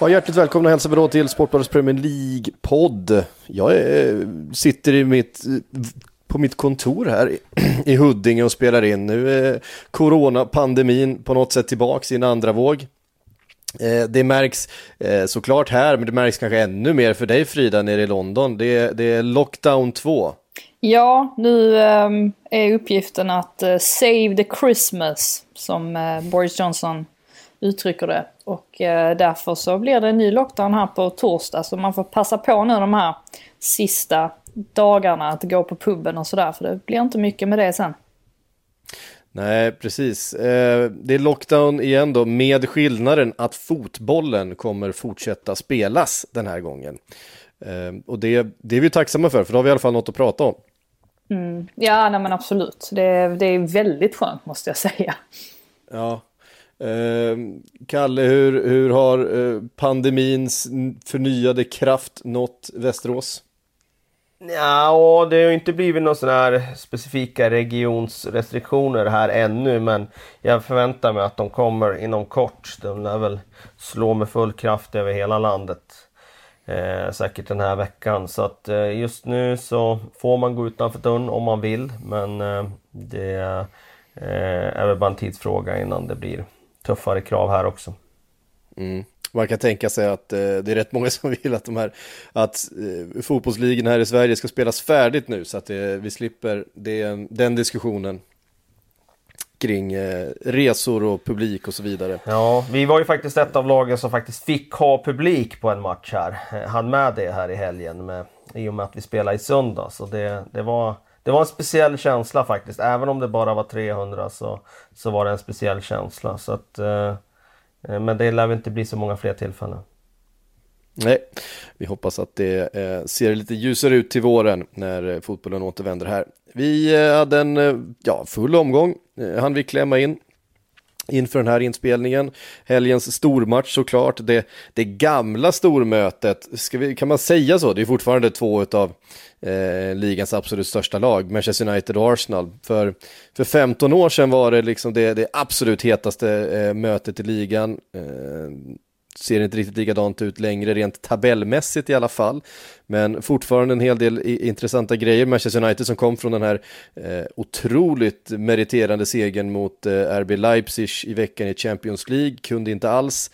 Ja, hjärtligt välkomna och hälsa då till Sportbladets Premier League-podd. Jag är, sitter i mitt, på mitt kontor här i- i Huddinge och spelar in. Nu är coronapandemin på något sätt tillbaks i en andra våg. Eh, det märks eh, såklart här, men det märks kanske ännu mer för dig Frida nere i London. Det är, det är lockdown 2. Ja, nu ehm, är uppgiften att eh, save the Christmas, som Boris Johnson uttrycker det. Och eh, därför så blir det en ny lockdown här på torsdag, så man får passa på nu de här sista dagarna att gå på puben och sådär, för det blir inte mycket med det sen. Nej, precis. Eh, Det är lockdown igen då med skillnaden att fotbollen kommer fortsätta spelas den här gången. Eh, Och det, det är vi tacksamma för, för då har vi i alla fall något att prata om. Ja, nej men absolut. Det, det är väldigt skönt måste jag säga. Ja. Ehm, Kalle, hur, hur har eh, pandemins förnyade kraft nått Västerås? Ja, och det har inte blivit några sådana här specifika regionsrestriktioner här ännu men jag förväntar mig att de kommer inom kort. De lär väl slå med full kraft över hela landet. Eh, säkert den här veckan. Så att eh, just nu så får man gå utanför dörren om man vill men eh, det eh, är väl bara en tidsfråga innan det blir tuffare krav här också. Man kan tänka sig att eh, det är rätt många som vill att de här att eh, fotbollsligorna här i Sverige ska spelas färdigt nu så att det, vi slipper det, den diskussionen kring eh, resor och publik och så vidare. Ja, vi var ju faktiskt ett av lagen som faktiskt fick ha publik på en match här. Eh, Han med det här i helgen med, i och med att vi spelade i söndag. Så det, det, var, det var en speciell känsla faktiskt. Även om det bara var 300 så, så var det en speciell känsla. Så att, eh, eh, men det lär väl inte bli så många fler tillfällen. Nej, vi hoppas att det eh, ser lite ljusare ut till våren när eh, fotbollen återvänder här. Vi eh, hade en eh, ja, full omgång, eh, han vi klämma in inför den här inspelningen. Helgens stormatch såklart, det, det gamla stormötet, ska vi, kan man säga så? Det är fortfarande två av eh, ligans absolut största lag, Manchester United och Arsenal. För, för 15 år sedan var det liksom det, det absolut hetaste eh, mötet i ligan. Eh, ser inte riktigt likadant ut längre, rent tabellmässigt i alla fall. Men fortfarande en hel del intressanta grejer. Manchester United som kom från den här eh, otroligt meriterande segern mot eh, RB Leipzig i veckan i Champions League, kunde inte alls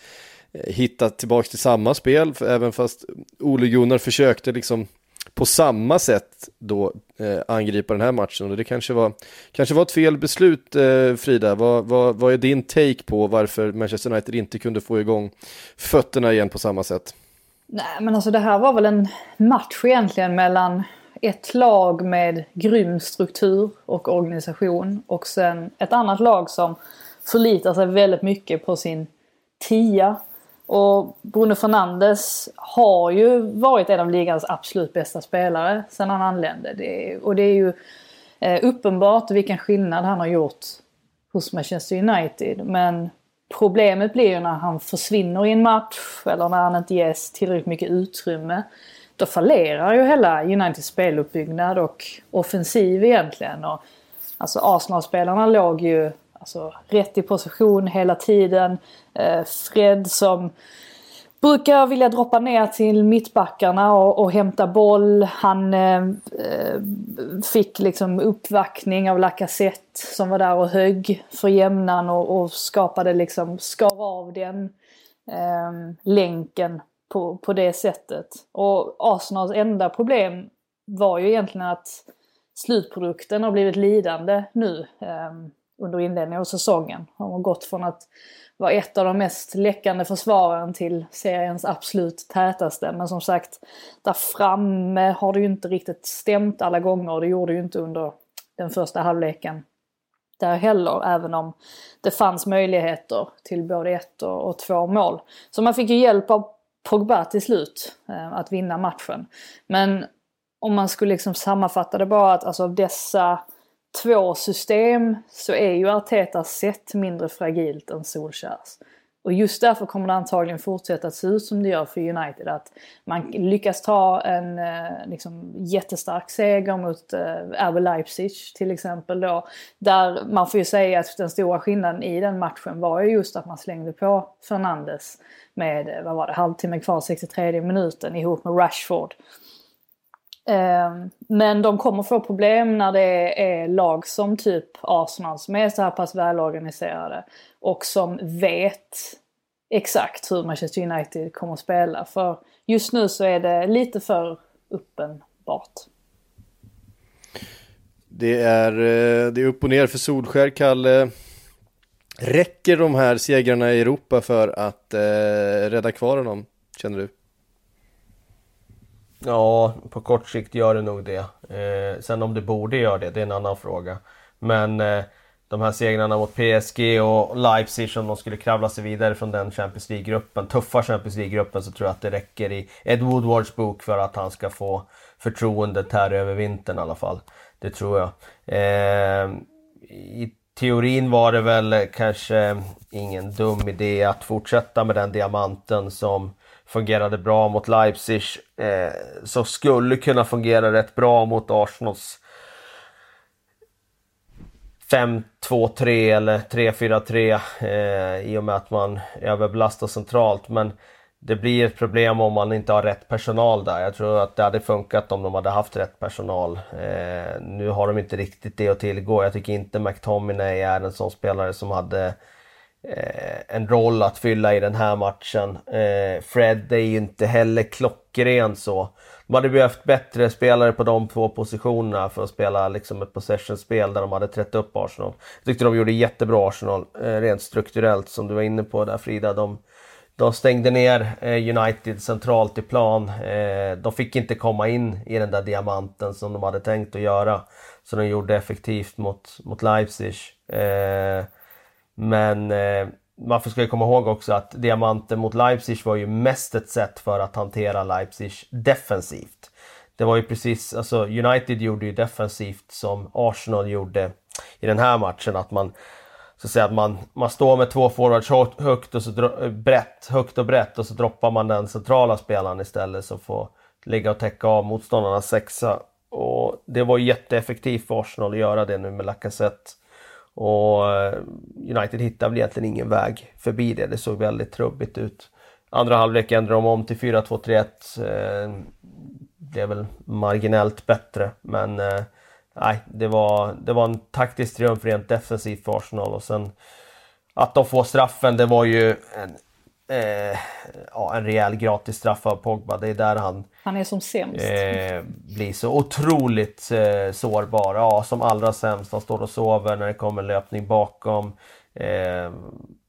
eh, hitta tillbaka till samma spel, för även fast Ole Gunnar försökte liksom på samma sätt då eh, angripa den här matchen och det kanske var, kanske var ett fel beslut eh, Frida. Vad, vad, vad är din take på varför Manchester United inte kunde få igång fötterna igen på samma sätt? Nej men alltså det här var väl en match egentligen mellan ett lag med grym struktur och organisation och sen ett annat lag som förlitar sig väldigt mycket på sin tia. Och Bruno Fernandes har ju varit en av ligans absolut bästa spelare sedan han anlände. Det är, och det är ju eh, uppenbart vilken skillnad han har gjort hos Manchester United. Men problemet blir ju när han försvinner i en match eller när han inte ges tillräckligt mycket utrymme. Då fallerar ju hela Uniteds speluppbyggnad och offensiv egentligen. Och, alltså Arsenal-spelarna låg ju alltså, rätt i position hela tiden. Eh, Fred som brukar vilja droppa ner till mittbackarna och, och hämta boll. Han eh, eh, fick liksom uppvaktning av Lacazette som var där och högg för jämnan och, och skapade liksom, skar av den eh, länken på, på det sättet. Och Arsenals enda problem var ju egentligen att slutprodukten har blivit lidande nu eh, under inledningen av säsongen. De har gått från att vara ett av de mest läckande försvaren till seriens absolut tätaste. Men som sagt, där framme har det ju inte riktigt stämt alla gånger. Det gjorde ju inte under den första halvleken där heller, även om det fanns möjligheter till både ett och, och två mål. Så man fick ju hjälp av Pogba till slut eh, att vinna matchen. Men om man skulle liksom sammanfatta det bara att alltså av dessa två system så är ju Artetas sätt mindre fragilt än Solskärs. Och just därför kommer det antagligen fortsätta att se ut som det gör för United. Att man lyckas ta en eh, liksom, jättestark seger mot eh, RB Leipzig till exempel då. Där man får ju säga att den stora skillnaden i den matchen var ju just att man slängde på Fernandes med, eh, vad var det, halvtimme kvar, 63 minuten ihop med Rashford. Ehm, men de kommer få problem när det är lag som typ Arsenal som är så här pass välorganiserade och som vet exakt hur Manchester United kommer att spela. För just nu så är det lite för uppenbart. Det är, eh, det är upp och ner för Solskär, Kalle. Räcker de här segrarna i Europa för att eh, rädda kvar honom, känner du? Ja, på kort sikt gör det nog det. Eh, sen om det borde göra det, det är en annan fråga. Men eh, de här segrarna mot PSG och Leipzig om de skulle kravla sig vidare från den Champions League-gruppen, tuffa Champions League-gruppen så tror jag att det räcker i Ed Woodwards bok för att han ska få förtroendet här över vintern i alla fall. Det tror jag. Eh, I teorin var det väl kanske ingen dum idé att fortsätta med den diamanten som fungerade bra mot Leipzig. Eh, som skulle kunna fungera rätt bra mot Arsenals 5-2-3 eller 3-4-3 eh, i och med att man överbelastar centralt. Men det blir ett problem om man inte har rätt personal där. Jag tror att det hade funkat om de hade haft rätt personal. Eh, nu har de inte riktigt det att tillgå. Jag tycker inte McTominay är en sån spelare som hade eh, Eh, en roll att fylla i den här matchen. Eh, Fred är ju inte heller klockren så. De hade behövt bättre spelare på de två positionerna för att spela liksom ett possession-spel där de hade trätt upp Arsenal. Jag tyckte de gjorde jättebra Arsenal, eh, rent strukturellt som du var inne på där Frida. De, de stängde ner eh, United centralt i plan. Eh, de fick inte komma in i den där diamanten som de hade tänkt att göra. Så de gjorde effektivt mot, mot Leipzig. Eh, men eh, man ska komma ihåg också att diamanten mot Leipzig var ju mest ett sätt för att hantera Leipzig defensivt. Det var ju precis, alltså United gjorde ju defensivt som Arsenal gjorde i den här matchen. Att man, så att säga, att man, man står med två forwards högt och, så, eh, brett, högt och brett och så droppar man den centrala spelaren istället som får ligga och täcka av motståndarnas sexa. Och det var jätteeffektivt för Arsenal att göra det nu med Lacazette. Och eh, United hittade väl egentligen ingen väg förbi det. Det såg väldigt trubbigt ut. Andra halvlek ändrade de om till 4-2-3-1. Eh, blev väl marginellt bättre men eh, nej, det var, det var en taktisk triumf rent defensivt för Arsenal och sen att de får straffen, det var ju en, eh, ja, en rejäl gratis straff av Pogba. Det är där han han är som sämst. Eh, blir så otroligt eh, sårbar. Ja, som allra sämst. Han står och sover när det kommer en löpning bakom. Eh,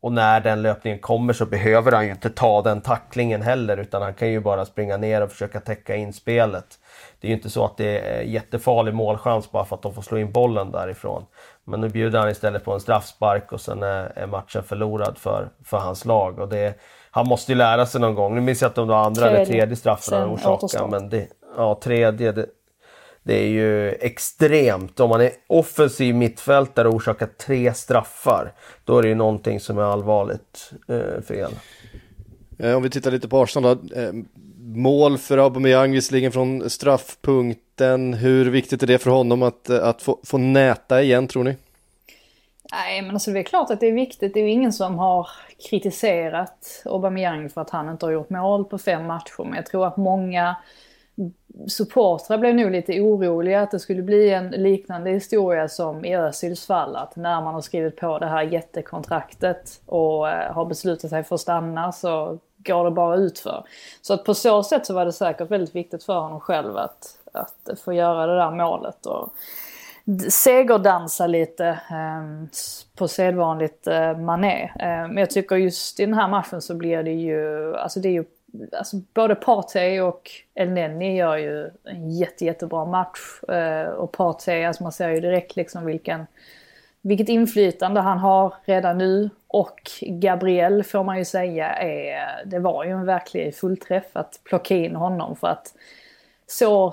och när den löpningen kommer så behöver han ju inte ta den tacklingen heller utan han kan ju bara springa ner och försöka täcka in spelet. Det är ju inte så att det är jättefarlig målchans bara för att de får slå in bollen därifrån. Men nu bjuder han istället på en straffspark och sen är, matchen förlorad för, för hans lag. Och det, han måste ju lära sig någon gång. Nu minns jag inte om det var andra tredje. eller tredje straffen han orsakade. Men det, ja, tredje. Det, det är ju extremt. Om man är offensiv mittfältare och orsakar tre straffar. Då är det ju någonting som är allvarligt eh, fel. Eh, om vi tittar lite på Arsenal då. Mål för Aubameyang visserligen från straffpunkten. Hur viktigt är det för honom att, att få, få näta igen tror ni? Nej men alltså det är klart att det är viktigt. Det är ju ingen som har kritiserat Aubameyang för att han inte har gjort mål på fem matcher. Men jag tror att många supportrar blev nog lite oroliga att det skulle bli en liknande historia som i Özils fall. Att när man har skrivit på det här jättekontraktet och eh, har beslutat sig för att stanna så går det bara utför. Så att på så sätt så var det säkert väldigt viktigt för honom själv att, att få göra det där målet. Och segerdansa lite eh, på sedvanligt eh, mané. Eh, men jag tycker just i den här matchen så blir det ju, alltså det är ju Alltså både Partey och Elneny gör ju en jätte, jättebra match. Eh, och Partey, alltså man ser ju direkt liksom vilken, vilket inflytande han har redan nu och Gabriel får man ju säga är, det var ju en verklig fullträff att plocka in honom för att så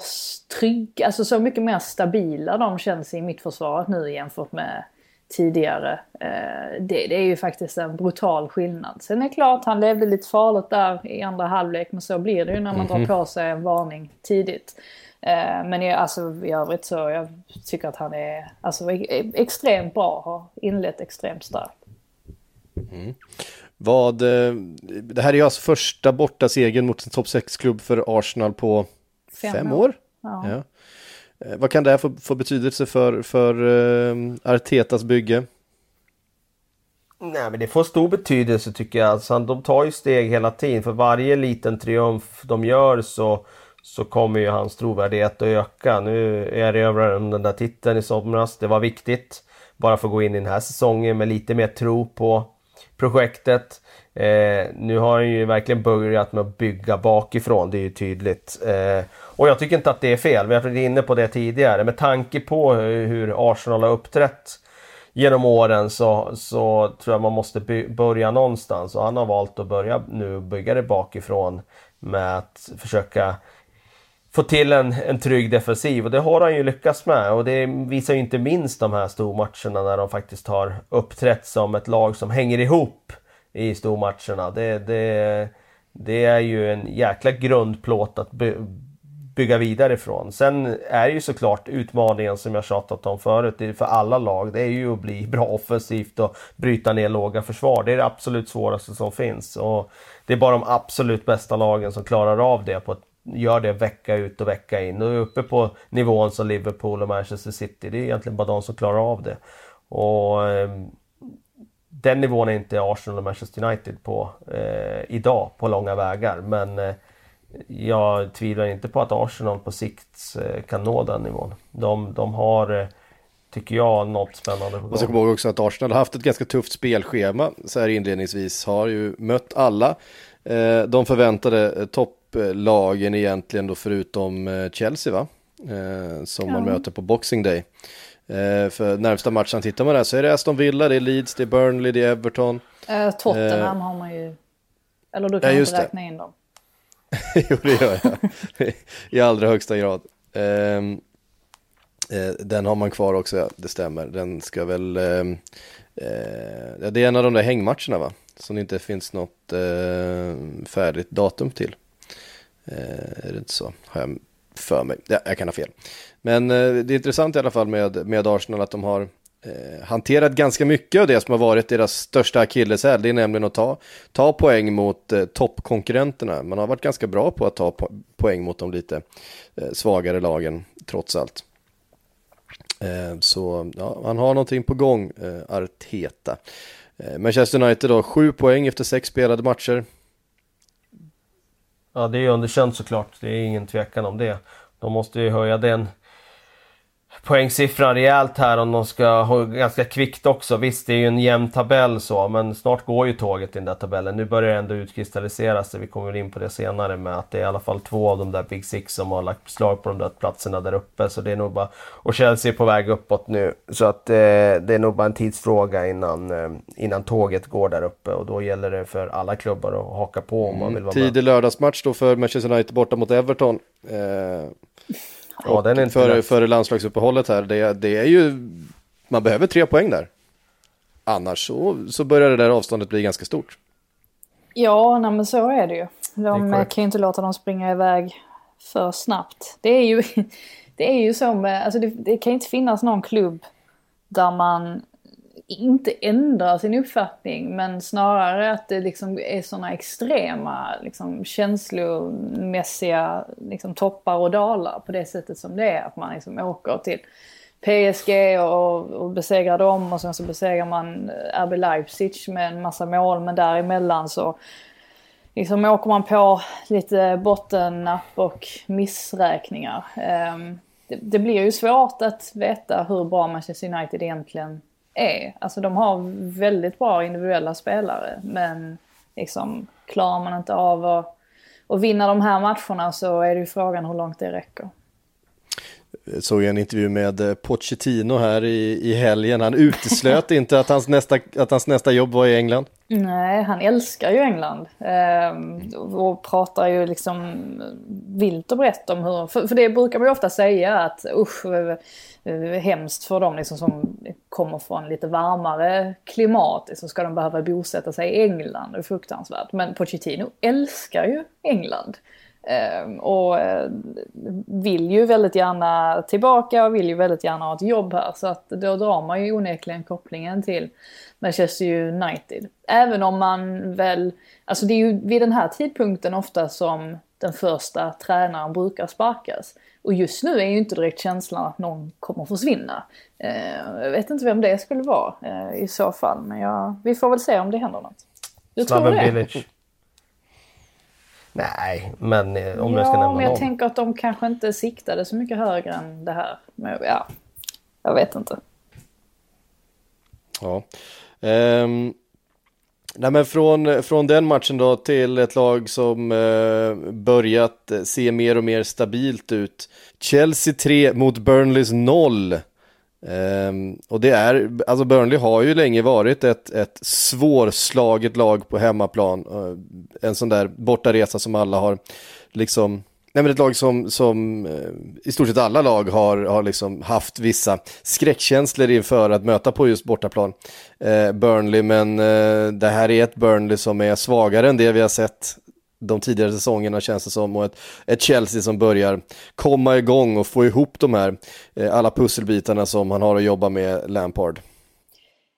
trygg, alltså så mycket mer stabila de känns i mittförsvaret nu jämfört med tidigare. Eh, det, det, är ju faktiskt en brutal skillnad. Sen är det klart, han levde lite farligt där i andra halvlek, men så blir det ju när man drar mhm. på sig en varning tidigt. Eh, men jag, alltså, i övrigt så jag tycker att han är alltså, extremt bra, har inlett extremt starkt. Mm. Vad, eh, det här är alltså första borta segern mot en topp 6-klubb för Arsenal på fem, fem år. år. Ja. ja. Eh, vad kan det här få, få betydelse för, för uh, Artetas bygge? Nej men det får stor betydelse tycker jag. Alltså, de tar ju steg hela tiden. För varje liten triumf de gör så, så kommer ju hans trovärdighet att öka. Nu erövrar de den där titeln i somras. Det var viktigt. Bara för att gå in i den här säsongen med lite mer tro på projektet. Eh, nu har han ju verkligen börjat med att bygga bakifrån, det är ju tydligt. Eh, och jag tycker inte att det är fel, vi har varit inne på det tidigare. Med tanke på hur Arsenal har uppträtt genom åren så, så tror jag man måste börja någonstans. Och han har valt att börja nu bygga det bakifrån med att försöka få till en, en trygg defensiv och det har han ju lyckats med och det visar ju inte minst de här stormatcherna när de faktiskt har uppträtt som ett lag som hänger ihop i stormatcherna. Det, det, det är ju en jäkla grundplåt att by, bygga vidare ifrån. Sen är ju såklart utmaningen som jag tjatat om förut för alla lag, det är ju att bli bra offensivt och bryta ner låga försvar. Det är det absolut svåraste som finns. Och det är bara de absolut bästa lagen som klarar av det på ett gör det vecka ut och vecka in och är uppe på nivån som Liverpool och Manchester City. Det är egentligen bara de som klarar av det. Och eh, Den nivån är inte Arsenal och Manchester United på eh, idag på långa vägar. Men eh, jag tvivlar inte på att Arsenal på sikt eh, kan nå den nivån. De, de har eh, tycker jag, något spännande på gång. Och så kommer ihåg också att Arsenal har haft ett ganska tufft spelschema så här inledningsvis. Har ju mött alla eh, de förväntade topp topplagen egentligen då förutom eh, Chelsea va? Eh, som ja. man möter på Boxing Day. Eh, för närmsta matchen tittar man där så är det Aston Villa, det är Leeds, det är Burnley, det är Everton. Eh, Tottenham har man ju, eller du kan ja, inte räkna det. in dem. jo det gör jag, i allra högsta grad. Ehm, den har man kvar också, ja, det stämmer. Den ska väl, ehm, det är en av de där hängmatcherna va? Som det inte finns något färdigt datum till. Eh, är det inte så? Har jag för mig. Ja, jag kan ha fel. Men eh, det är intressant i alla fall med, med Arsenal att de har eh, hanterat ganska mycket av det som har varit deras största akilleshäl. Det är nämligen att ta, ta poäng mot eh, toppkonkurrenterna. Man har varit ganska bra på att ta po poäng mot de lite eh, svagare lagen trots allt. Eh, så ja, han har någonting på gång, eh, Arteta. Eh, Manchester United då, sju poäng efter sex spelade matcher. Ja, det är underkänt såklart. Det är ingen tvekan om det. De måste ju höja den poängsiffran rejält här om de ska ha ganska kvickt också. Visst, det är ju en jämn tabell så, men snart går ju tåget i den där tabellen. Nu börjar det ändå utkristallisera sig. Vi kommer in på det senare med att det är i alla fall två av de där Big Six som har lagt beslag på de där platserna där uppe. Så det är nog bara... Och Chelsea är på väg uppåt nu. Så att eh, det är nog bara en tidsfråga innan, eh, innan tåget går där uppe. Och då gäller det för alla klubbar att haka på om man mm, vill vara med. Tidig lördagsmatch då för Manchester United borta mot Everton. Eh... Ja, den är inte före, före landslagsuppehållet här, det, det är ju, man behöver tre poäng där. Annars så, så börjar det där avståndet bli ganska stort. Ja, nej, men så är det ju. De det kan ju inte låta dem springa iväg för snabbt. Det är ju, det är ju så med, alltså det, det kan inte finnas någon klubb där man inte ändrar sin uppfattning men snarare att det liksom är sådana extrema liksom, känslomässiga liksom, toppar och dalar på det sättet som det är. Att man liksom åker till PSG och, och besegrar dem och sen så besegrar man eh, RB Leipzig med en massa mål men däremellan så liksom åker man på lite bottennapp och missräkningar. Um, det, det blir ju svårt att veta hur bra Manchester United egentligen är. Alltså de har väldigt bra individuella spelare men liksom klarar man inte av att, att vinna de här matcherna så är det ju frågan hur långt det räcker såg en intervju med eh, Pochettino här i, i helgen. Han uteslöt inte att hans, nästa, att hans nästa jobb var i England. Nej, han älskar ju England. Eh, och pratar ju liksom vilt och brett om hur... För, för det brukar man ju ofta säga att usch, hemskt för dem liksom som kommer från lite varmare klimat. Så ska de behöva bosätta sig i England. Det är fruktansvärt. Men Pochettino älskar ju England. Ehm, och eh, vill ju väldigt gärna tillbaka och vill ju väldigt gärna ha ett jobb här. Så att då drar man ju onekligen kopplingen till Manchester United. Även om man väl, alltså det är ju vid den här tidpunkten ofta som den första tränaren brukar sparkas. Och just nu är ju inte direkt känslan att någon kommer försvinna. Ehm, jag vet inte vem det skulle vara eh, i så fall, men jag, vi får väl se om det händer något. Du tror det? Nej, men eh, om ja, jag ska nämna men jag någon. tänker att de kanske inte siktade så mycket högre än det här. Men ja, jag vet inte. Ja. Um, nej men från, från den matchen då till ett lag som uh, börjat se mer och mer stabilt ut. Chelsea 3 mot Burnleys 0. Um, och det är, alltså Burnley har ju länge varit ett, ett svårslaget lag på hemmaplan. Uh, en sån där bortaresa som alla har liksom Nej men ett lag som, som uh, i stort sett alla lag har, har liksom haft vissa skräckkänslor inför att möta på just bortaplan. Uh, Burnley, men det här är ett Burnley som är svagare än det vi har sett de tidigare säsongerna känns det som och ett, ett Chelsea som börjar komma igång och få ihop de här eh, alla pusselbitarna som han har att jobba med Lampard.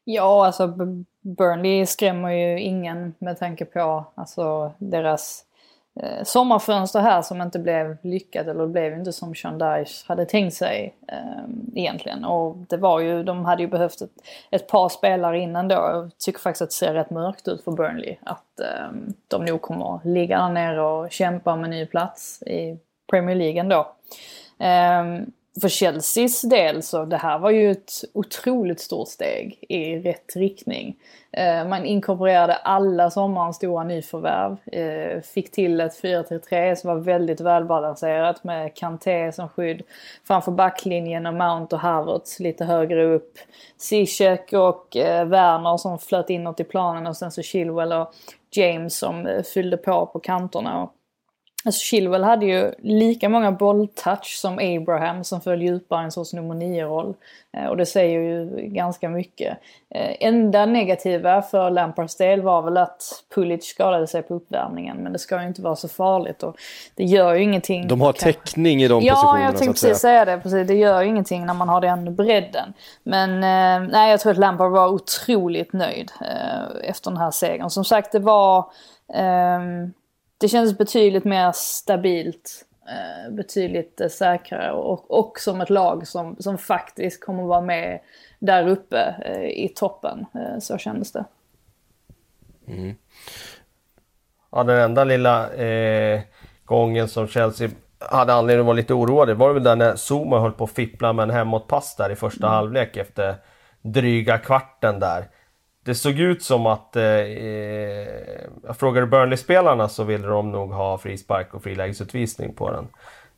Ja, alltså Burnley skrämmer ju ingen med tanke på alltså, deras eh, sommarfönster här som inte blev lyckat eller det blev inte som Sean Dyche hade tänkt sig eh, egentligen. Och det var ju, de hade ju behövt ett, ett par spelare innan då. Jag tycker faktiskt att det ser rätt mörkt ut för Burnley. Att eh, de nog kommer ligga där nere och kämpa om en ny plats i Premier League ändå. Eh, för Chelseas del så det här var ju ett otroligt stort steg i rätt riktning. Eh, man inkorporerade alla sommarens stora nyförvärv. Eh, fick till ett 4-3-3 som var väldigt välbalanserat med Kanté som skydd framför backlinjen och Mount och Havertz lite högre upp. Zizek och eh, Werner som flöt inåt i planen och sen så Chilwell och James som eh, fyllde på på kanterna. Alltså Chilwell hade ju lika många bolltouch som Abraham som föll djupare i en sorts nummer 9-roll. Eh, och det säger ju ganska mycket. Eh, enda negativa för Lampards del var väl att Pulic skadade sig på uppvärmningen. Men det ska ju inte vara så farligt och det gör ju ingenting. De har täckning i de ja, positionerna. Ja, jag tänkte precis säga det. Precis. Det gör ju ingenting när man har den bredden. Men eh, nej, jag tror att Lampard var otroligt nöjd efter den här segern. Som sagt, det var... Eh, det känns betydligt mer stabilt, eh, betydligt eh, säkrare och, och som ett lag som, som faktiskt kommer vara med där uppe eh, i toppen. så kändes det. Mm. Ja, den enda lilla eh, gången som Chelsea hade anledning att vara lite oroade var väl där när Zuma höll på att fippla med en hemåtpass där i första mm. halvlek efter dryga kvarten där det såg ut som att... Eh, eh jag frågade Burnley-spelarna så ville de nog ha frispark och frilägesutvisning på den.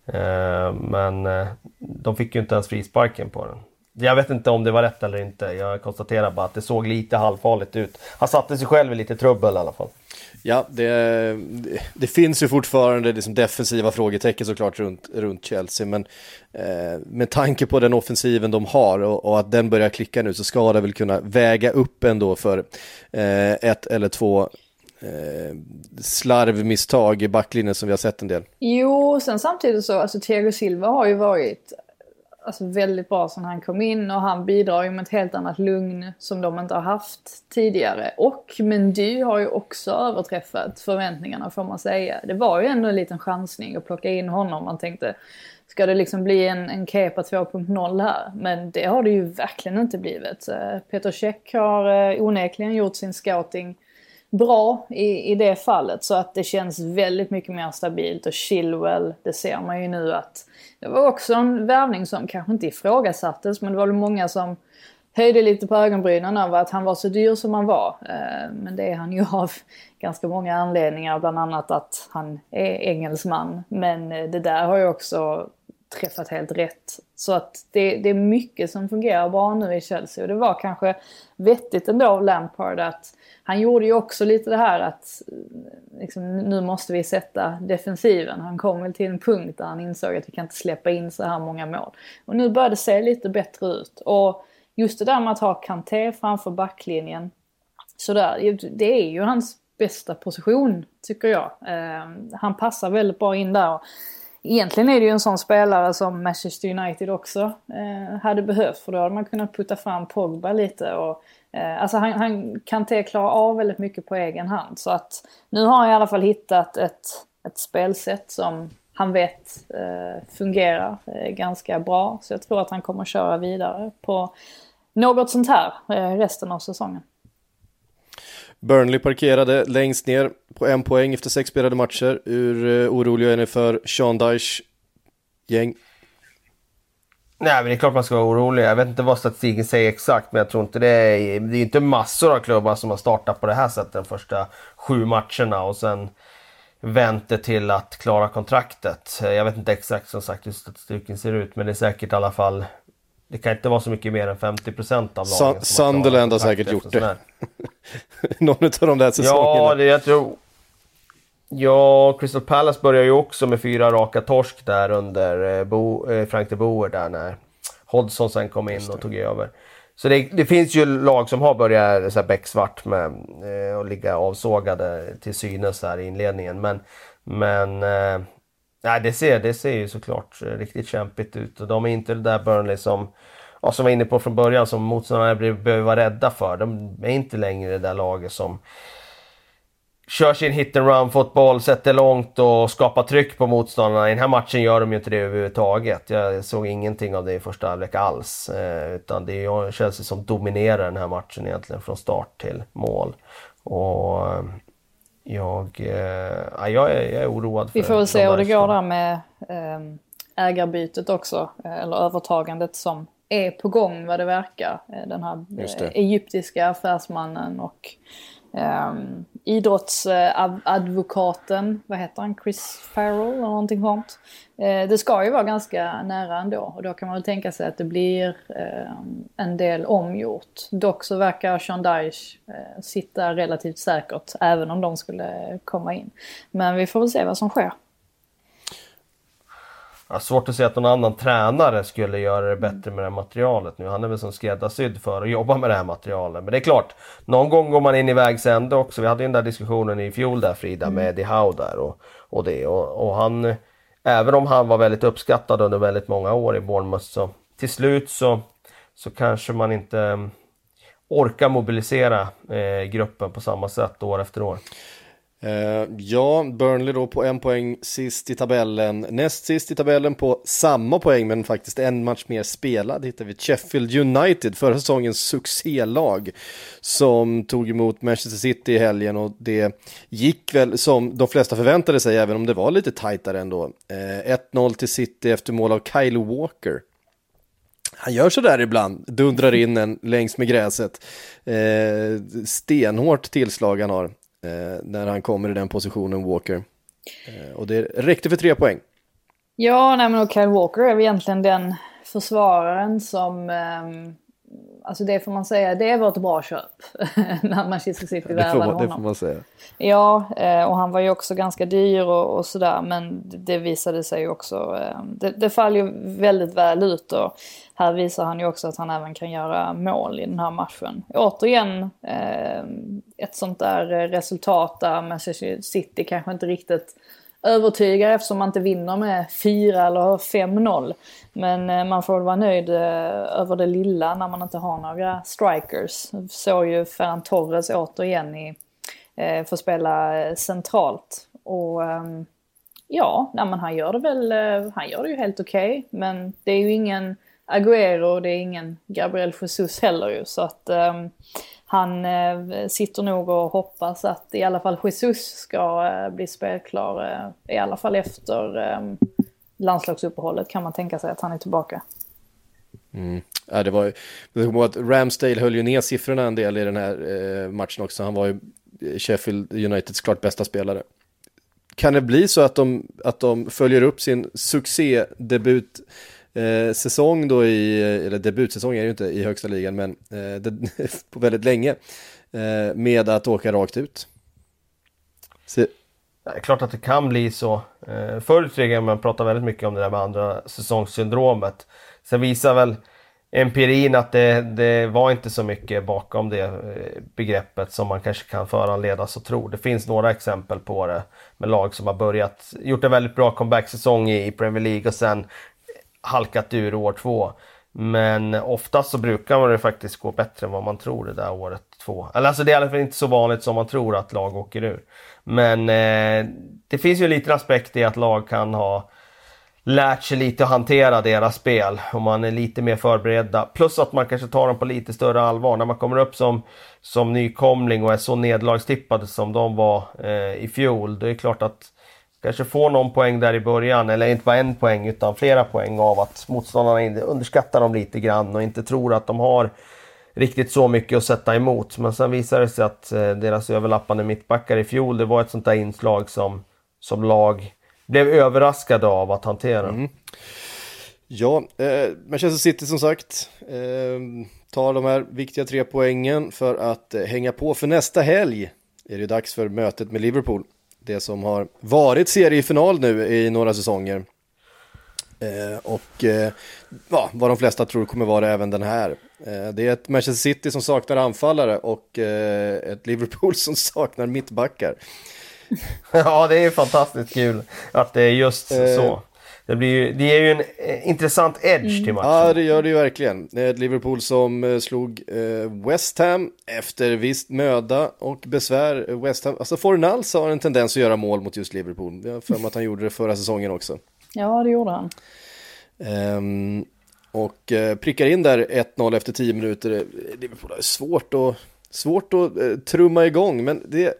Eh, men eh, de fick ju inte ens frisparken på den. Jag vet inte om det var rätt eller inte. Jag konstaterar bara att det såg lite halvfarligt ut. Han satte sig själv i lite trubbel i alla fall. Ja, det, det finns ju fortfarande liksom defensiva frågetecken såklart runt, runt Chelsea. Men eh, med tanke på den offensiven de har och, och, att den börjar klicka nu så ska det väl kunna väga upp ändå för eh, ett eller två eh, slarvmisstag i backlinjen som vi har sett en del. Jo, sen samtidigt så, alltså Thiago Silva har ju varit alltså väldigt bra sen han kom in och han bidrar ju med ett helt annat lugn som de inte har haft tidigare. Och Mendy har ju också överträffat förväntningarna får man säga. Det var ju ändå en liten chansning att plocka in honom. Man tänkte, ska det liksom bli en, en Kepa 2.0 här? Men det har det ju verkligen inte blivit. Eh, Peter Käck har eh, onekligen gjort sin scouting bra i, i det fallet. Så att det känns väldigt mycket mer stabilt och Chilwell, det ser man ju nu att det var också en värvning som kanske inte ifrågasattes men det var väl många som höjde lite på ögonbrynen över att han var så dyr som han var. Eh, men det är han ju av ganska många anledningar, bland annat att han är engelsman. Men eh, det där har ju också träffat helt rätt. Så att det, det är mycket som fungerar bra nu i Chelsea och det var kanske vettigt ändå av Lampard att han gjorde ju också lite det här att eh, liksom, nu måste vi sätta defensiven. Han kom väl till en punkt där han insåg att vi kan inte släppa in så här många mål. Och nu börjar det se lite bättre ut. Och just det där med att ha Kanté framför backlinjen. Sådär, det är ju hans bästa position tycker jag. Eh, han passar väldigt bra in där. Egentligen är det ju en sån spelare som Manchester United också eh, hade behövt för då hade man kunnat putta fram Pogba lite och eh, alltså han, han kan inte klara av väldigt mycket på egen hand så att nu har han i alla fall hittat ett, ett spelsätt som han vet eh, fungerar eh, ganska bra så jag tror att han kommer köra vidare på något sånt här eh, resten av säsongen. Burnley parkerade längst ner på en poäng efter sex spelade matcher. Hur eh, oroliga är ni för Sean Dyche gäng? Nej, men det är klart man ska vara orolig. Jag vet inte vad statistiken säger exakt, men jag tror inte det är... Det är inte massor av klubbar som har startat på det här sättet de första sju matcherna och sen vänt det till att klara kontraktet. Jag vet inte exakt som sagt hur statistiken ser ut, men det är säkert i alla fall det kan inte vara så mycket mer än 50 procent av lagen. Sunderland har säkert gjort det. Någon av de där säsongerna. Ja, det jag tror... Ja, Crystal Palace börjar ju också med fyra raka torsk där under eh, Bo, eh, Frank de Boer där när Hodgson sen kom in och tog över. Så det, det, finns ju lag som har börjat så här becksvart med eh, och ligga avsågade till synes här i inledningen. Men, men eh, Nej, det ser, det ser ju såklart eh, riktigt kämpigt ut och de är inte det där Burnley som, ja, som var inne på från början, som motståndarna behöver vara rädda för. De är inte längre det där laget som kör sin hit and run fotboll, sätter långt och skapar tryck på motståndarna. I den här matchen gör de ju inte det överhuvudtaget. Jag såg ingenting av det i första halvlek alls. Eh, utan det är Chelsea som dominerar den här matchen egentligen från start till mål. Och eh, jag, eh, jag, är, jag är oroad. För Vi får väl se hur det går där med eh, ägarbytet också. Eh, eller övertagandet som är på gång vad det verkar. Eh, den här eh, egyptiska affärsmannen och Um, idrottsadvokaten, vad heter han, Chris Farrell eller någonting sånt. Eh, det ska ju vara ganska nära ändå och då kan man väl tänka sig att det blir eh, en del omgjort. Dock så verkar Sean Dyche eh, sitta relativt säkert även om de skulle komma in. Men vi får väl se vad som sker. Ja, svårt att se att någon annan tränare skulle göra det bättre med det här materialet nu. Han är väl som skräddarsydd för att jobba med det här materialet. Men det är klart, någon gång går man in i vägs ände också. Vi hade ju den där diskussionen i fjol där Frida mm. med Eddie Howe där och, och det. Och, och, han, även om han var väldigt uppskattad under väldigt många år i Bournemouth så till slut så, så kanske man inte mm, orkar mobilisera eh, gruppen på samma sätt år efter år. Uh, ja, Burnley då på en poäng sist i tabellen. Näst sist i tabellen på samma poäng men faktiskt en match mer spelad hittar vi Sheffield United, förra säsongens succélag som tog emot Manchester City i helgen och det gick väl som de flesta förväntade sig även om det var lite tajtare ändå. Eh, uh, 1-0 till City efter mål av Kyle Walker. Han gör sådär ibland, dundrar in en längs med gräset. Eh, stenhårt tillslag han har eh, när han kommer i den positionen, Walker. Eh, och det räckte för tre poäng. Ja, nej men och Kyle Walker är väl egentligen den försvararen som eh, Alltså det får man säga, det var ett bra köp när Manchester City värvade honom. Det får man säga. Ja, eh, och han var ju också ganska dyr och, och sådär men det visade sig ju också, eh, det, det faller ju väldigt väl ut och här visar han ju också att han även kan göra mål i den här matchen. Återigen eh, ett sånt där resultat där Manchester City kanske inte riktigt övertygar eftersom man inte vinner med 4 eller 5-0. Men eh, man får väl vara nöjd eh, över det lilla när man inte har några strikers. Såg ju Ferran Torres återigen i, eh, få spela eh, centralt. Och ehm, ja, nej, men han gör det väl, han gör det ju helt okej. Okay, men det är ju ingen Agüero och det är ingen Gabriel Jesus heller ju. Så att ehm, han eh, sitter nog och hoppas att i alla fall Jesus ska eh, bli spelklar. Eh, I alla fall efter eh, landslagsuppehållet kan man tänka sig att han är tillbaka. Mm. Ja, det var ju, att Ramsdale höll ju ner siffrorna en del i den här eh, matchen också. Han var ju eh, Sheffield Uniteds klart bästa spelare. kan det bli så att de, att de följer upp sin succédebut eh, säsong då i, eller debutsäsong är det ju inte i högsta ligan, men eh, det, på väldigt länge, eh, med att åka rakt ut. Så. Det är klart att det kan bli så. Eh, förr i man pratar väldigt mycket om det där med andra säsongssyndromet. Sen visar väl empirin att det, det var inte så mycket bakom det eh, begreppet som man kanske kan föranledas att tro. Det finns några exempel på det med lag som har börjat, gjort en väldigt bra comeback-säsong i Premier League och sen halkat ur år två. Men oftast så brukar det faktiskt gå bättre än vad man tror det där året två. Eller alltså det är i alla fall inte så vanligt som man tror att lag åker ur. Men eh, det finns ju en liten aspekt i att lag kan ha lärt sig lite att hantera deras spel och man är lite mer förberedda. Plus att man kanske tar dem på lite större allvar. När man kommer upp som, som nykomling och är så nedlagstippad som de var eh, i fjol. Det är klart att kanske får någon poäng där i början, eller inte bara en poäng utan flera poäng av att motståndarna underskattar dem lite grann och inte tror att de har riktigt så mycket att sätta emot. Men sen visar det sig att eh, deras överlappande mittbackar i fjol, det var ett sånt där inslag som, som lag blev överraskade av att hantera. Mm. Ja, eh, Manchester City som sagt eh, tar de här viktiga tre poängen för att eh, hänga på för nästa helg. Är det dags för mötet med Liverpool. Det som har varit seriefinal nu i några säsonger. Eh, och eh, ja, vad de flesta tror kommer vara även den här. Eh, det är ett Manchester City som saknar anfallare och eh, ett Liverpool som saknar mittbackar. ja, det är fantastiskt kul att det är just eh, så. Det, blir ju, det ger ju en eh, intressant edge mm. till matchen. Ja, det gör det ju verkligen. Det är ett Liverpool som eh, slog West Ham efter visst möda och besvär. West Ham, alltså Fornals har en tendens att göra mål mot just Liverpool. Jag har för mig att han gjorde det förra säsongen också. Ja, det gjorde han. Um, och prickar in där 1-0 efter 10 minuter. Liverpool har svårt att svårt att eh, trumma igång, men det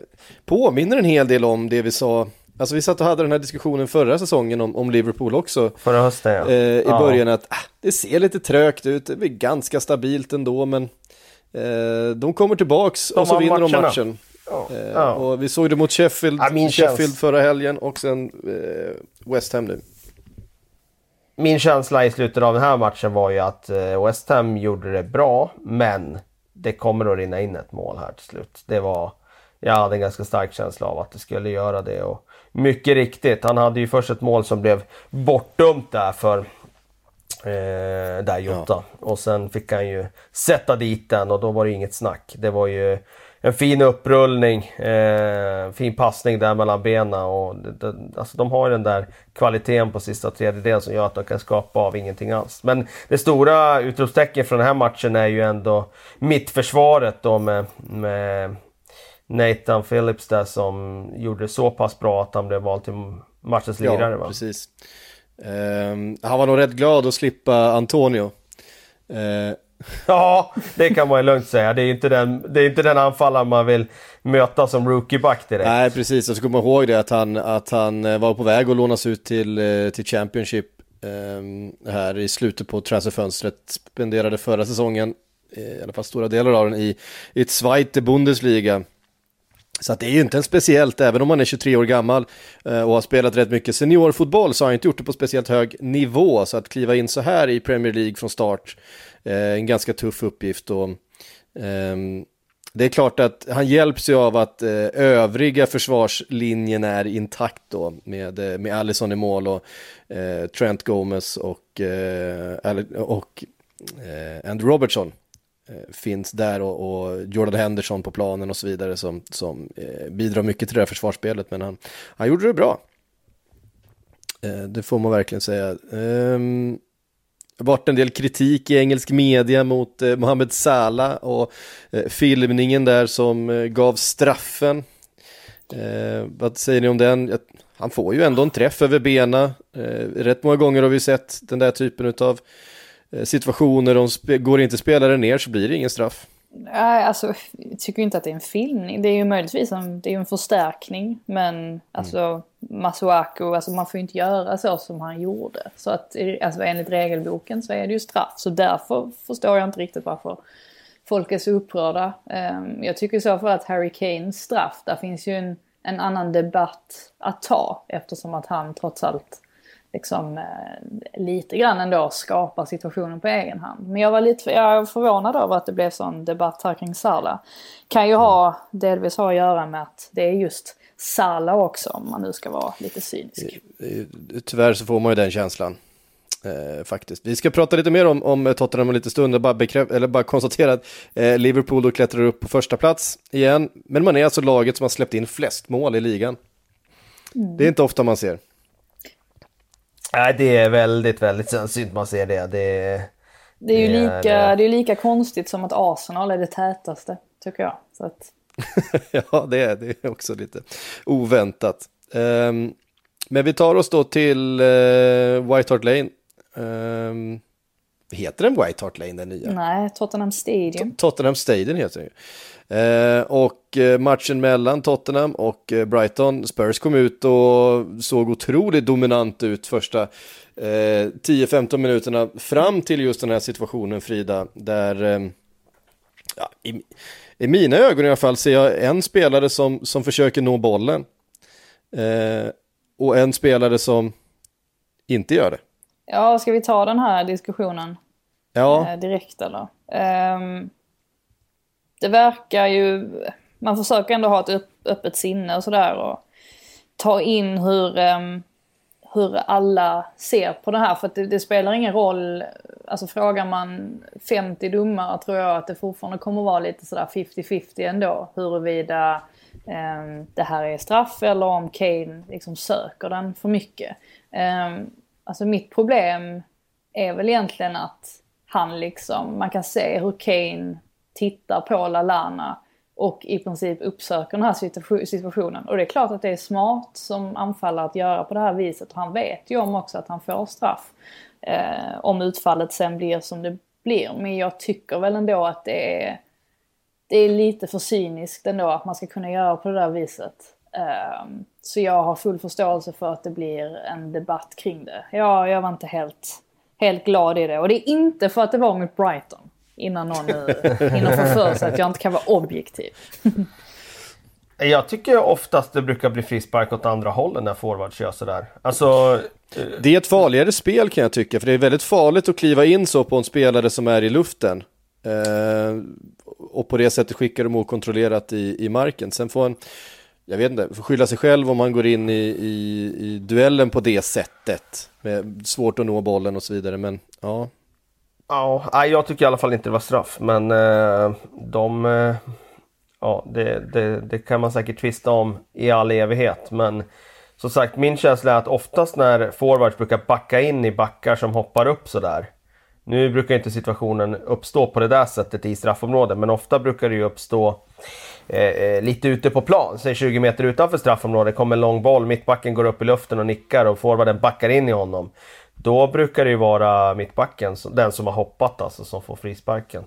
påminner en hel del om det vi sa Alltså vi satt och hade den här diskussionen förra säsongen om, om Liverpool också. Förra hösten ja. Eh, I ja. början att ah, det ser lite trögt ut, det blir ganska stabilt ändå men eh, de kommer tillbaks de och så vinner matcherna. de matchen. Ja. Eh. Och vi såg det mot Sheffield, Sheffield förra helgen och sen eh, West Ham nu. Min känsla i slutet av den här matchen var ju att eh, West Ham gjorde det bra men det kommer att rinna in ett mål här till slut. Det var, jag hade en ganska stark känsla av att det skulle göra det. Och mycket riktigt, han hade ju först ett mål som blev bortdömt där för eh, där Jota. Ja. Och sen fick han ju sätta dit den och då var det inget snack. Det var ju en fin upprullning, eh, fin passning där mellan benen och det, alltså de har den där kvaliteten på sista tredjedelen som gör att de kan skapa av ingenting alls. Men det stora utropstecknet från den här matchen är ju ändå mittförsvaret då med, med Nathan Phillips där som gjorde så pass bra att han blev vald till matchens lirare. Ja, va? precis. Um, han var nog rätt glad att slippa Antonio. Uh, Ja, det kan man ju lugnt säga. Det är inte den, det är inte den anfallare man vill möta som rookieback direkt. Nej, precis. Så kommer man ihåg det att han, att han eh, var på väg att lånas ut till, eh, till Championship eh, här i slutet på transferfönstret. Spenderade förra säsongen, i alla fall stora delar av den, i, i Zweite Bundesliga. Så att det är ju inte en speciellt, även om man är 23 år gammal eh, och har spelat rätt mycket seniorfotboll så har han inte gjort det på speciellt hög nivå. Så att kliva in så här i Premier League från start är en ganska tuff uppgift och um, det är klart att han hjälps ju av att eh, övriga försvarslinjen är intakt då med, eh, med Allison i mål och eh, Trent Gomez och, eh, och eh, Andrew Robertson Eh, finns där och, och, Jordan Henderson på planen och så vidare som, som eh, bidrar mycket till det här försvarsspelet men han, han gjorde det bra. Eh, det får man verkligen säga. Ehm, det har varit en del kritik i engelsk media mot eh, Mohamed Salah och eh, filmningen där som eh, gav straffen. Eh, vad säger ni om den? Han får ju ändå en träff över benen. Eh, rätt många gånger har vi sett den där typen av situationer. Om går inte spelaren ner så blir det ingen straff. Nej, alltså jag tycker inte att det är en filmning. Det är ju möjligtvis en, det är en förstärkning. Men alltså mm. Masuaku, alltså man får ju inte göra så som han gjorde. Så att alltså, enligt regelboken så är det ju straff. Så därför förstår jag inte riktigt varför folk är så upprörda. Um, jag tycker så för att Harry Kanes straff, där finns ju en, en annan debatt att ta eftersom att han trots allt liksom eh, lite grann ändå skapar situationen på egen hand. Men jag var lite jag förvånad över att det blev sån debatt här kring Sala. Kan ju ha, delvis ha att göra med att det är just Sala också om man nu ska vara lite cynisk. Tyvärr så får man ju den känslan. Eh, faktiskt. Vi ska prata lite mer om, om Tottenham om lite stund, bara, bekräft, eller bara konstatera att eh, Liverpool då klättrar upp på första plats igen. Men man är alltså laget som har släppt in flest mål i ligan. Mm. Det är inte ofta man ser. Nej, det är väldigt, väldigt sällsynt man ser det. Det, det är ju det lika, är, det är lika konstigt som att Arsenal är det tätaste, tycker jag. Så att... ja, det är, det är också lite oväntat. Um, men vi tar oss då till uh, White Hart Lane Um, heter den White Hart Lane den nya? Nej, Tottenham Stadium. Tottenham Stadium heter den ju. Uh, och eh, matchen mellan Tottenham och uh, Brighton, Spurs kom ut och såg otroligt dominant ut första eh, 10-15 minuterna fram till just den här situationen Frida, där um, ja, i, i, mina ögon i alla fall ser jag en spelare som, som försöker nå bollen och en spelare som inte gör det. Ja, ska vi ta den här diskussionen ja. eh, direkt eller? Um, det verkar ju, man försöker ändå ha ett upp, öppet sinne och sådär och ta in hur, um, hur alla ser på det här. För att det, det, spelar ingen roll, alltså frågar man 50 domare tror jag att det fortfarande kommer vara lite sådär 50-50 ändå. Huruvida um, det här är straff eller om Kane liksom söker den för mycket. Um, Alltså mitt problem är väl egentligen att han liksom, man kan se hur Kane tittar på Lalana och i princip uppsöker den här situationen. Och det är klart att det är smart som anfallare att göra på det här viset. Och han vet ju om också att han får straff. Eh, om utfallet sen blir som det blir. Men jag tycker väl ändå att det är, det är lite för cyniskt ändå att man ska kunna göra på det där viset. Eh, så jag har full förståelse för att det blir en debatt kring det. Jag, jag var inte helt, helt glad i det. Och det är inte för att det var mot Brighton. Innan någon nu hinner få för sig att jag inte kan vara objektiv. Jag tycker oftast det brukar bli frispark åt andra hållet när forwards gör sådär. Alltså... Eh, det är ett farligare spel kan jag tycka, för det är väldigt farligt att kliva in så på en spelare som är i luften. Eh, och på det sättet skicka dem okontrollerat i, i marken. Sen får en jag vet inte, får skylla sig själv om man går in i, i, i duellen på det sättet. Med svårt att nå bollen och så vidare, men ja. Ja, jag tycker i alla fall inte det var straff, men eh, de... Eh, ja, det, det, det, kan man säkert tvista om i all evighet, men som sagt, min känsla är att oftast när forwards brukar backa in i backar som hoppar upp sådär. Nu brukar inte situationen uppstå på det där sättet i straffområdet, men ofta brukar det ju uppstå eh, eh lite ute på plan, säg 20 meter utanför straffområdet, kommer en lång boll, mittbacken går upp i luften och nickar och forwarden backar in i honom. Då brukar det ju vara mittbacken, den som har hoppat alltså, som får frisparken.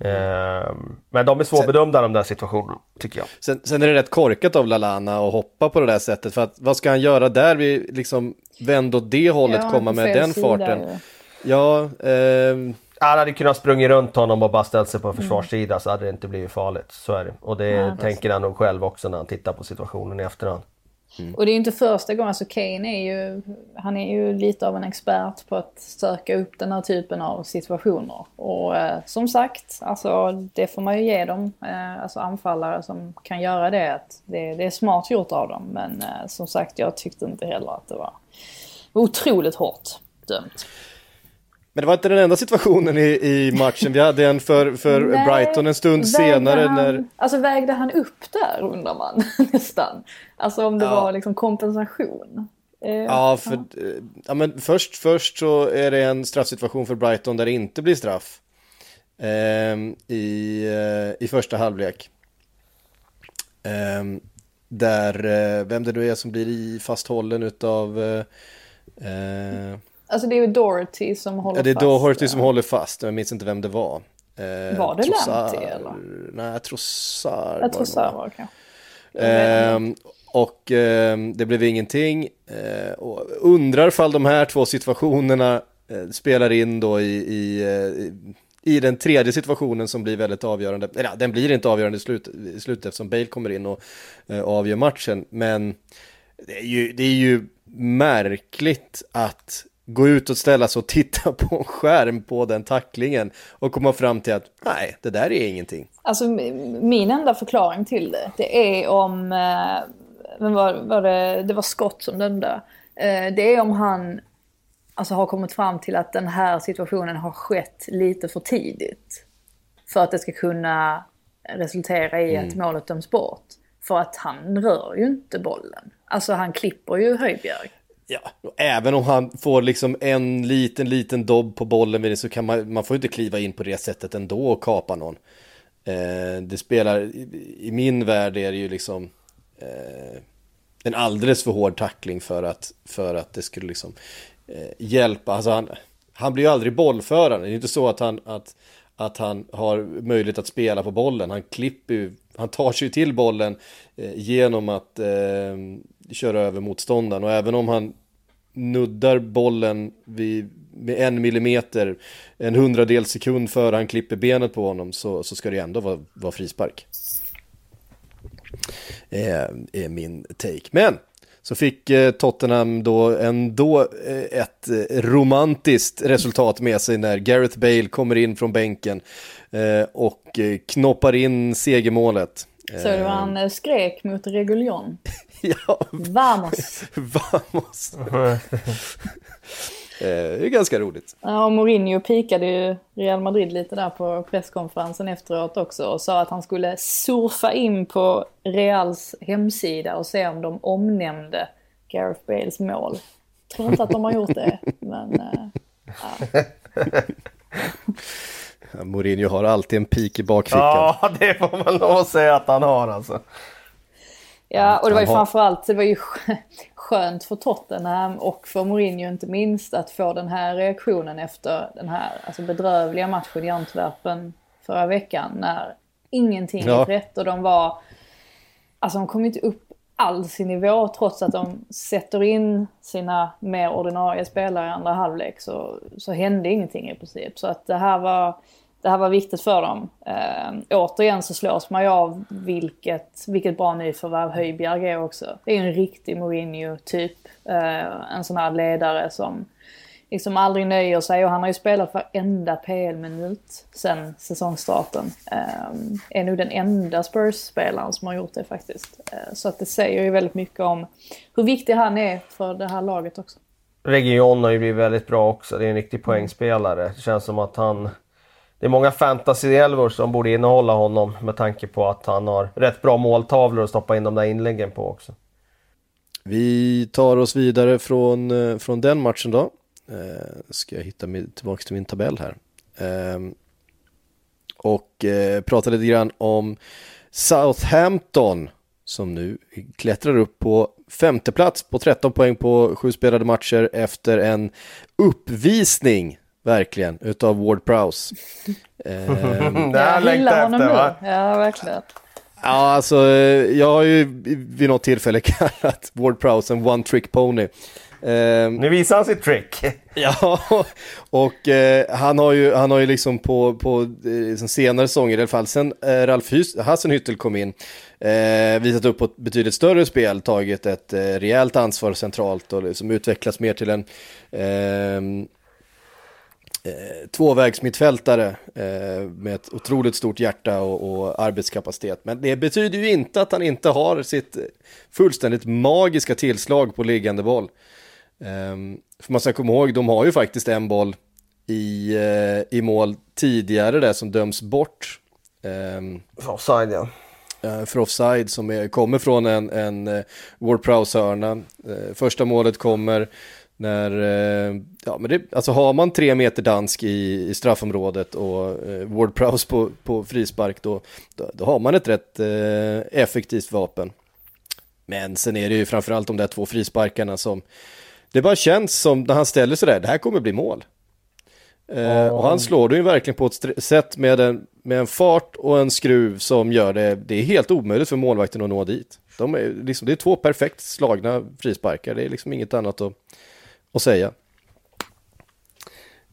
Eh, men de är svårbedömda de där situationerna, tycker jag. Sen, sen, är det rätt korkat av Lalana att hoppa på det där sättet, för att vad ska han göra där? Vi liksom vända åt det hållet, ja, komma med den farten. Ja, eh, han hade kunnat sprungit runt honom och bara ställt sig på en försvarssida mm. så hade det inte blivit farligt. Så är det. Och det ja, tänker han nog själv också när han tittar på situationen i efterhand. Mm. Och det är ju inte första gången, alltså Kane är ju, han är ju lite av en expert på att söka upp den här typen av situationer. Och eh, som sagt, alltså det får man ju ge dem, eh, alltså anfallare som kan göra det. Att det, det är smart gjort av dem, men eh, som sagt jag tyckte inte heller att det var otroligt hårt dömt. Men det var inte den enda situationen i, i matchen. Vi hade en för, för Nej, Brighton en stund senare. Han, när... Alltså vägde han upp där undrar man nästan. Alltså om det ja. var liksom kompensation. Eh, ja, för, ja. ja. men först, först så är det en straffsituation för Brighton där det inte blir straff. Eh, i, eh, I första halvlek. Eh, där, eh, vem det nu är som blir i fasthållen utav eh, Alltså det är ju Dorothy som håller fast. Ja, det är Dorothy som håller fast. Jag minns inte vem det var. Eh, var det Lamptey eller? Nej, Trossard. Jag Trossard var det kanske. Eh, och eh, det blev ingenting. Eh, och undrar fall de här två situationerna eh, spelar in då i, i, eh, i den tredje situationen som blir väldigt avgörande. Eller ja, den blir inte avgörande i slut, i slutet eftersom Bale kommer in och eh, avgör matchen. Men det är, ju, det är ju märkligt att gå ut och ställa sig och titta på en skärm på den tacklingen och komma fram till att nej, det där är ingenting. Alltså min enda förklaring till det, det är om, eh, men var, var det, det var Scott som dömde. Eh, det är om han alltså, har kommit fram till att den här situationen har skett lite för tidigt. För att det ska kunna resultera i att mm. målet döms bort. För att han rör ju inte bollen. Alltså han klipper ju Höjbjerg. Ja, även om han får liksom en liten, liten dobb på bollen vid det så kan man, man får inte kliva in på det sättet ändå och kapa någon. Eh, det spelar, i, i, min värld är det ju liksom eh, en alldeles för hård tackling för att, för att det skulle liksom eh, hjälpa. Alltså han, han blir ju aldrig bollförande. Det är inte så att han, att, att han har möjlighet att spela på bollen. Han klipper ju, han tar sig till bollen eh, genom att eh, köra över motståndaren. Och även om han nuddar bollen vid, med en millimeter, en hundradel sekund före han klipper benet på honom så, så ska det ändå vara, vara frispark. Är, är min take. Men så fick eh, Tottenham då ändå eh, ett eh, romantiskt resultat med sig när Gareth Bale kommer in från bänken och knoppar in segermålet. Så det var han skrek mot Reguljon? ja. Vamos! Vamos! Det är ganska roligt. Ja, Mourinho pikade ju Real Madrid lite där på presskonferensen efteråt också och sa att han skulle surfa in på Reals hemsida och se om de omnämnde Gareth Bales mål. Jag tror inte att de har gjort det, men... Äh, ja. Mourinho har alltid en pik i bakfickan. Ja, det får man lov att säga att han har alltså. Ja, och det var ju framförallt det var ju skönt för Tottenham och för Mourinho inte minst att få den här reaktionen efter den här alltså bedrövliga matchen i Antwerpen förra veckan när ingenting ja. gick rätt och de var... Alltså de kom inte upp alls i nivå trots att de sätter in sina mer ordinarie spelare i andra halvlek så, så hände ingenting i princip. Så att det här var det här var viktigt för dem. Eh, återigen så slås man ju av vilket, vilket bra nyförvärv Höjbjerg är också. Det är en riktig Mourinho-typ. Eh, en sån här ledare som liksom aldrig nöjer sig och han har ju spelat varenda PL-minut sen säsongstarten. Eh, är nog den enda Spurs-spelaren som har gjort det faktiskt. Eh, så att det säger ju väldigt mycket om hur viktig han är för det här laget också. Region har ju blivit väldigt bra också. Det är en riktig poängspelare. Det känns som att han det är många fantasy-elvor som borde innehålla honom med tanke på att han har rätt bra måltavlor att stoppa in de där inläggen på också. Vi tar oss vidare från, eh, från den matchen då. Eh, ska jag hitta mig, tillbaka till min tabell här. Eh, och eh, prata lite grann om Southampton som nu klättrar upp på femte plats på 13 poäng på sju spelade matcher efter en uppvisning Verkligen, utav Ward Prowse. ehm, jag gillar honom va? Ja, verkligen. Ja, alltså jag har ju vid något tillfälle kallat Ward Prowse en one trick pony. Um, nu visar han sitt trick. ja, och uh, han, har ju, han har ju liksom på, på uh, senare säsonger, i alla fall sen uh, Ralf Hassenhüttel kom in, uh, visat upp på ett betydligt större spel, tagit ett uh, rejält ansvar centralt och liksom utvecklats mer till en ehm, eh, tvåvägsmittfältare eh, med ett otroligt stort hjärta och, och, arbetskapacitet. Men det betyder ju inte att han inte har sitt fullständigt magiska tillslag på liggande boll. Eh, för man ska komma ihåg, de har ju faktiskt en boll i, eh, i mål tidigare där som döms bort. för offside ja. Eh, för offside som är, kommer från en, en uh, Ward Prowse-hörna. Första målet kommer när, eh, ja men det, alltså har man tre meter dansk i, i straffområdet och eh, Ward Prowse på, på frispark då, då, då, har man ett rätt eh, effektivt vapen. Men sen är det ju framförallt de där två frisparkarna som det bara känns som när han ställer sig där, det här kommer bli mål. Eh, och han slår det ju verkligen på ett sätt med en, med en fart och en skruv som gör det, det är helt omöjligt för målvakten att nå dit. De är, liksom, det är två perfekt slagna frisparkar, det är liksom inget annat att att säga.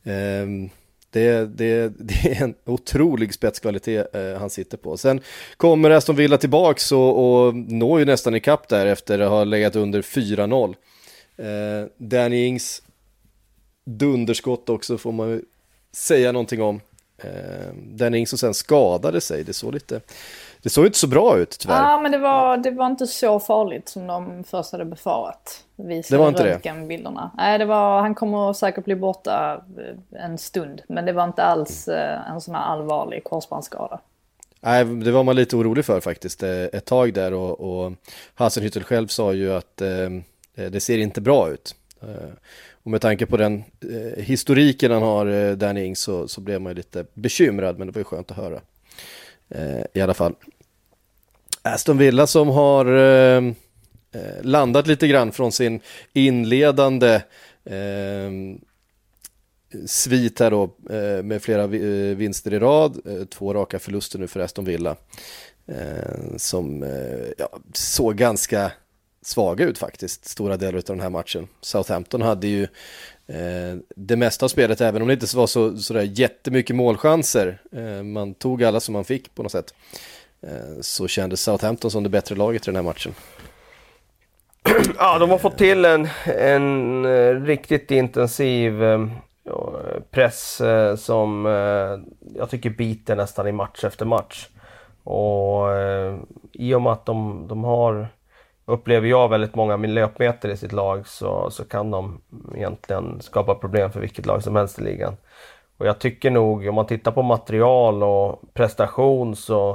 Ehm, det, det, det är en otrolig spetskvalitet eh, han sitter på. Sen kommer Aston Villa tillbaks och, och når ju nästan ikapp där efter att ha legat under 4-0. Ehm, Danny Ings dunderskott också får man ju säga någonting om. Ehm, Danny Ings som sen skadade sig, det såg lite det såg inte så bra ut tyvärr. Ja, men det var, det var inte så farligt som de först hade befarat. Det var inte det? Bilderna. Nej, det var, han kommer säkert bli borta eh, en stund. Men det var inte alls eh, en sån här allvarlig korsbandsskada. Nej, det var man lite orolig för faktiskt eh, ett tag där och, och Hasenhüttel själv sa ju att eh, det ser inte bra ut. Eh, och med tanke på den eh, historiken han har, eh, Danny Ings, så, så blev man ju lite bekymrad, men det var ju skönt att höra. Eh, I alla fall. Aston Villa som har eh, eh, landat lite grann från sin inledande eh, svit här då eh, med flera eh, vinster i rad, eh, två raka förluster nu för Aston Villa. Eh, som ja, såg ganska svaga ut faktiskt, stora delar av den här matchen. Southampton hade ju Eh, det mesta av spelet, även om det inte var så, så där jättemycket målchanser. Eh, man tog alla som man fick på något sätt. Eh, så kändes Southampton som det bättre laget i den här matchen. Ja, de har fått till en, en eh, riktigt intensiv eh, press som jag tycker biter nästan i match efter match. Och i och med att de, de har, upplever jag, väldigt många löpmeter i sitt lag så, så kan de egentligen skapa problem för vilket lag som helst i ligan. Och jag tycker nog, om man tittar på material och prestation så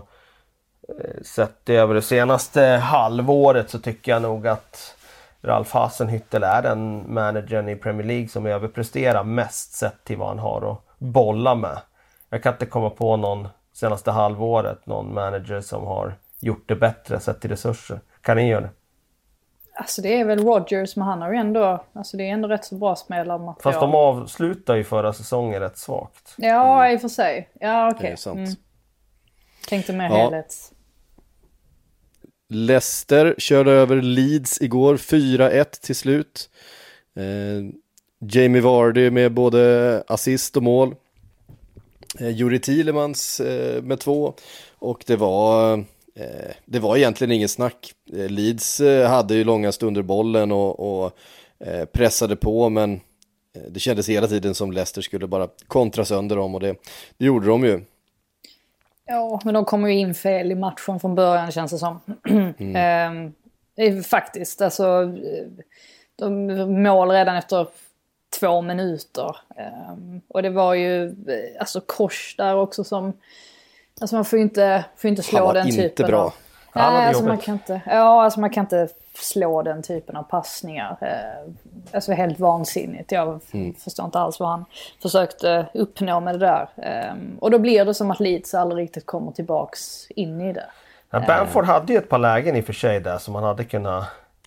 eh, sett över det senaste halvåret så tycker jag nog att Ralf Hasenhüttel är den managern i Premier League som överpresterar mest sett till vad han har att bolla med. Jag kan inte komma på någon senaste halvåret, någon manager som har gjort det bättre sett till resurser. Kan ni göra det? Alltså det är väl Rogers, men han har ju ändå, alltså det är ändå rätt så bra spelarmaterial. Fast de avslutar ju förra säsongen rätt svagt. Ja, i och för sig. Ja, okej. Okay. Mm. Tänkte mer ja. helhets. Leicester körde över Leeds igår, 4-1 till slut. Eh, Jamie Vardy med både assist och mål. Eh, Juri Thielemans eh, med två. Och det var, eh, det var egentligen ingen snack. Eh, Leeds eh, hade ju långa stunder bollen och, och pressade på men det kändes hela tiden som Leicester skulle bara kontra sönder dem och det, det gjorde de ju. Ja, men de kommer ju in fel i matchen från början känns det som. Mm. ehm, faktiskt, alltså de mål redan efter två minuter. Ehm, och det var ju alltså Kors där också som... Alltså man får ju inte, får inte slå den typen Han var inte bra. Av, nej, alltså man kan inte, ja, alltså man kan inte slå den typen av passningar. Eh, alltså helt vansinnigt. Jag mm. förstår inte alls vad han försökte uppnå med det där. Eh, och då blir det som att Leeds aldrig riktigt kommer tillbaks in i det. Ja, Bamford hade ju ett par lägen i och för sig där som han hade kunnat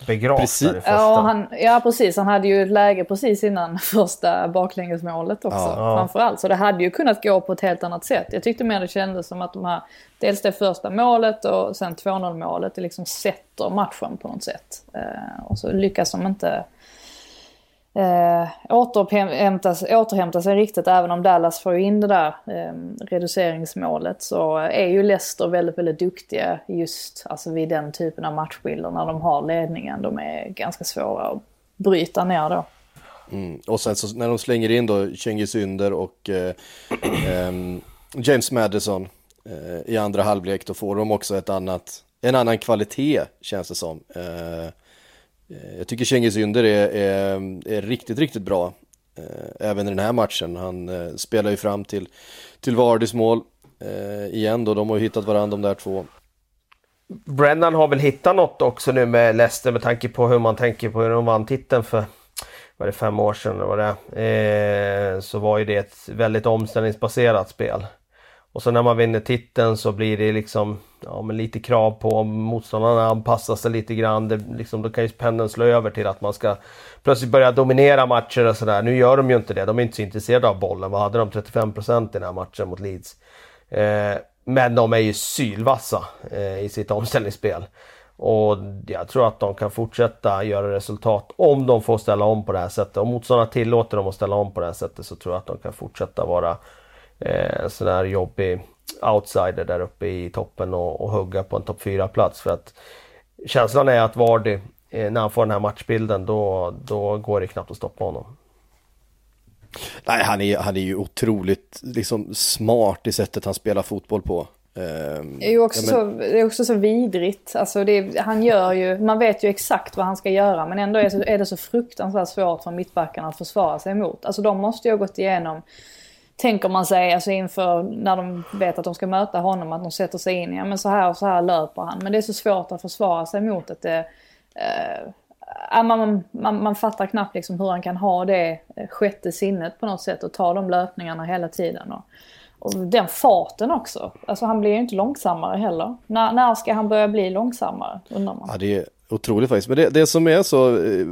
begravt precis. där i första. Ja, han, ja precis, han hade ju ett läge precis innan första baklängesmålet också. Ja. Framförallt. Så det hade ju kunnat gå på ett helt annat sätt. Jag tyckte mer det kändes som att de här, dels det första målet och sen 2-0 målet, det liksom sätter matchen på något sätt. Eh, och så lyckas de inte eh, återhämta, återhämta sig riktigt. Även om Dallas får in det där eh, reduceringsmålet så är ju Leicester väldigt, väldigt duktiga just alltså vid den typen av matchbilder när de har ledningen. De är ganska svåra att bryta ner då. Mm. Och sen så när de slänger in då Cengiz Ynder och eh, eh, James Madison eh, i andra halvlek då får de också ett annat, en annan kvalitet känns det som. Eh, Eh, jag tycker Cengiz Ynder är, är, är, riktigt, riktigt bra. Eh, även i den här matchen. Han eh, spelar ju fram till, till Vardys mål igen då. De har ju hittat varandra de där två. Brennan har väl hittat något också nu med Leicester med tanke på hur man tänker på hur de vann titeln för var det fem år sedan eller vad det är. så var ju det ett väldigt omställningsbaserat spel. Och så när man vinner titeln så blir det liksom ja, men lite krav på motståndarna anpassa sig lite grann. Det, liksom, då kan ju pendeln slå över till att man ska plötsligt börja dominera matcher och sådär. Nu gör de ju inte det. De är inte så intresserade av bollen. Vad hade de? 35% i den här matchen mot Leeds. Eh, men de är ju sylvassa eh, i sitt omställningsspel. Och jag tror att de kan fortsätta göra resultat om de får ställa om på det här sättet. Om motståndarna tillåter dem att ställa om på det här sättet så tror jag att de kan fortsätta vara eh, en sån här jobbig outsider där uppe i toppen och, och hugga på en topp 4-plats. För att känslan är att Vardy, eh, när han får den här matchbilden, då, då går det knappt att stoppa honom. Nej, han är, han är ju otroligt liksom, smart i sättet han spelar fotboll på. Ehm, det är ju också, ja, men... så, det är också så vidrigt. Alltså det, han gör ju, man vet ju exakt vad han ska göra men ändå är, så, är det så fruktansvärt svårt för mittbackarna att försvara sig emot. Alltså de måste ju ha gått igenom, tänker man sig, alltså inför när de vet att de ska möta honom, att de sätter sig in i, ja men så här och så här löper han. Men det är så svårt att försvara sig mot att det eh, eh man, man, man fattar knappt liksom hur han kan ha det eh, sjätte sinnet på något sätt och ta de löpningarna hela tiden. Och, och den farten också. Alltså han blir ju inte långsammare heller. När, när ska han börja bli långsammare undrar man. Ja, det är otroligt faktiskt. Men det, det som är så eh,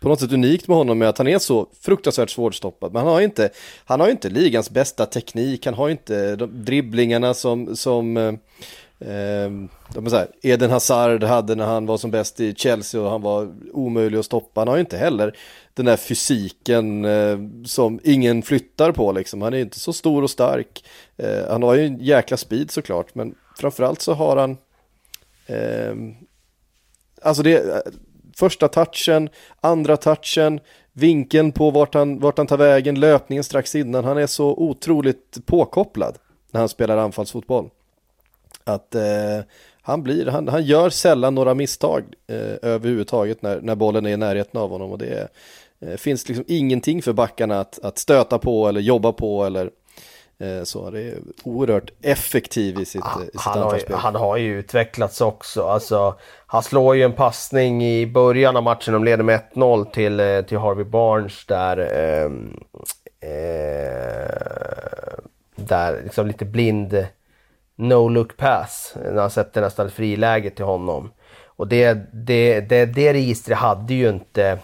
på något sätt unikt med honom är att han är så fruktansvärt svårstoppad. Men han har inte, han har inte ligans bästa teknik. Han har inte de dribblingarna som, som eh, eh de här, Eden Hazard hade när han var som bäst i Chelsea och han var omöjlig att stoppa. Han har ju inte heller den där fysiken eh, som ingen flyttar på liksom. Han är inte så stor och stark. Eh, han har ju en jäkla speed såklart, men framförallt så har han eh, Alltså det, första touchen, andra touchen, vinkeln på vart han, vart han tar vägen, löpningen strax innan. Han är så otroligt påkopplad när han spelar anfallsfotboll. Att eh, han, blir, han, han gör sällan några misstag eh, överhuvudtaget när, när bollen är i närheten av honom. Och det eh, finns liksom ingenting för backarna att, att stöta på eller jobba på eller så. Det är oerhört effektiv i sitt, han, i sitt han, har, han har ju utvecklats också. Alltså, han slår ju en passning i början av matchen, de leder med 1-0 till, eh, till Harvey Barnes där ehm, eh, där liksom lite blind no-look pass. När han sätter nästan friläge till honom. Och det, det, det, det registret hade ju inte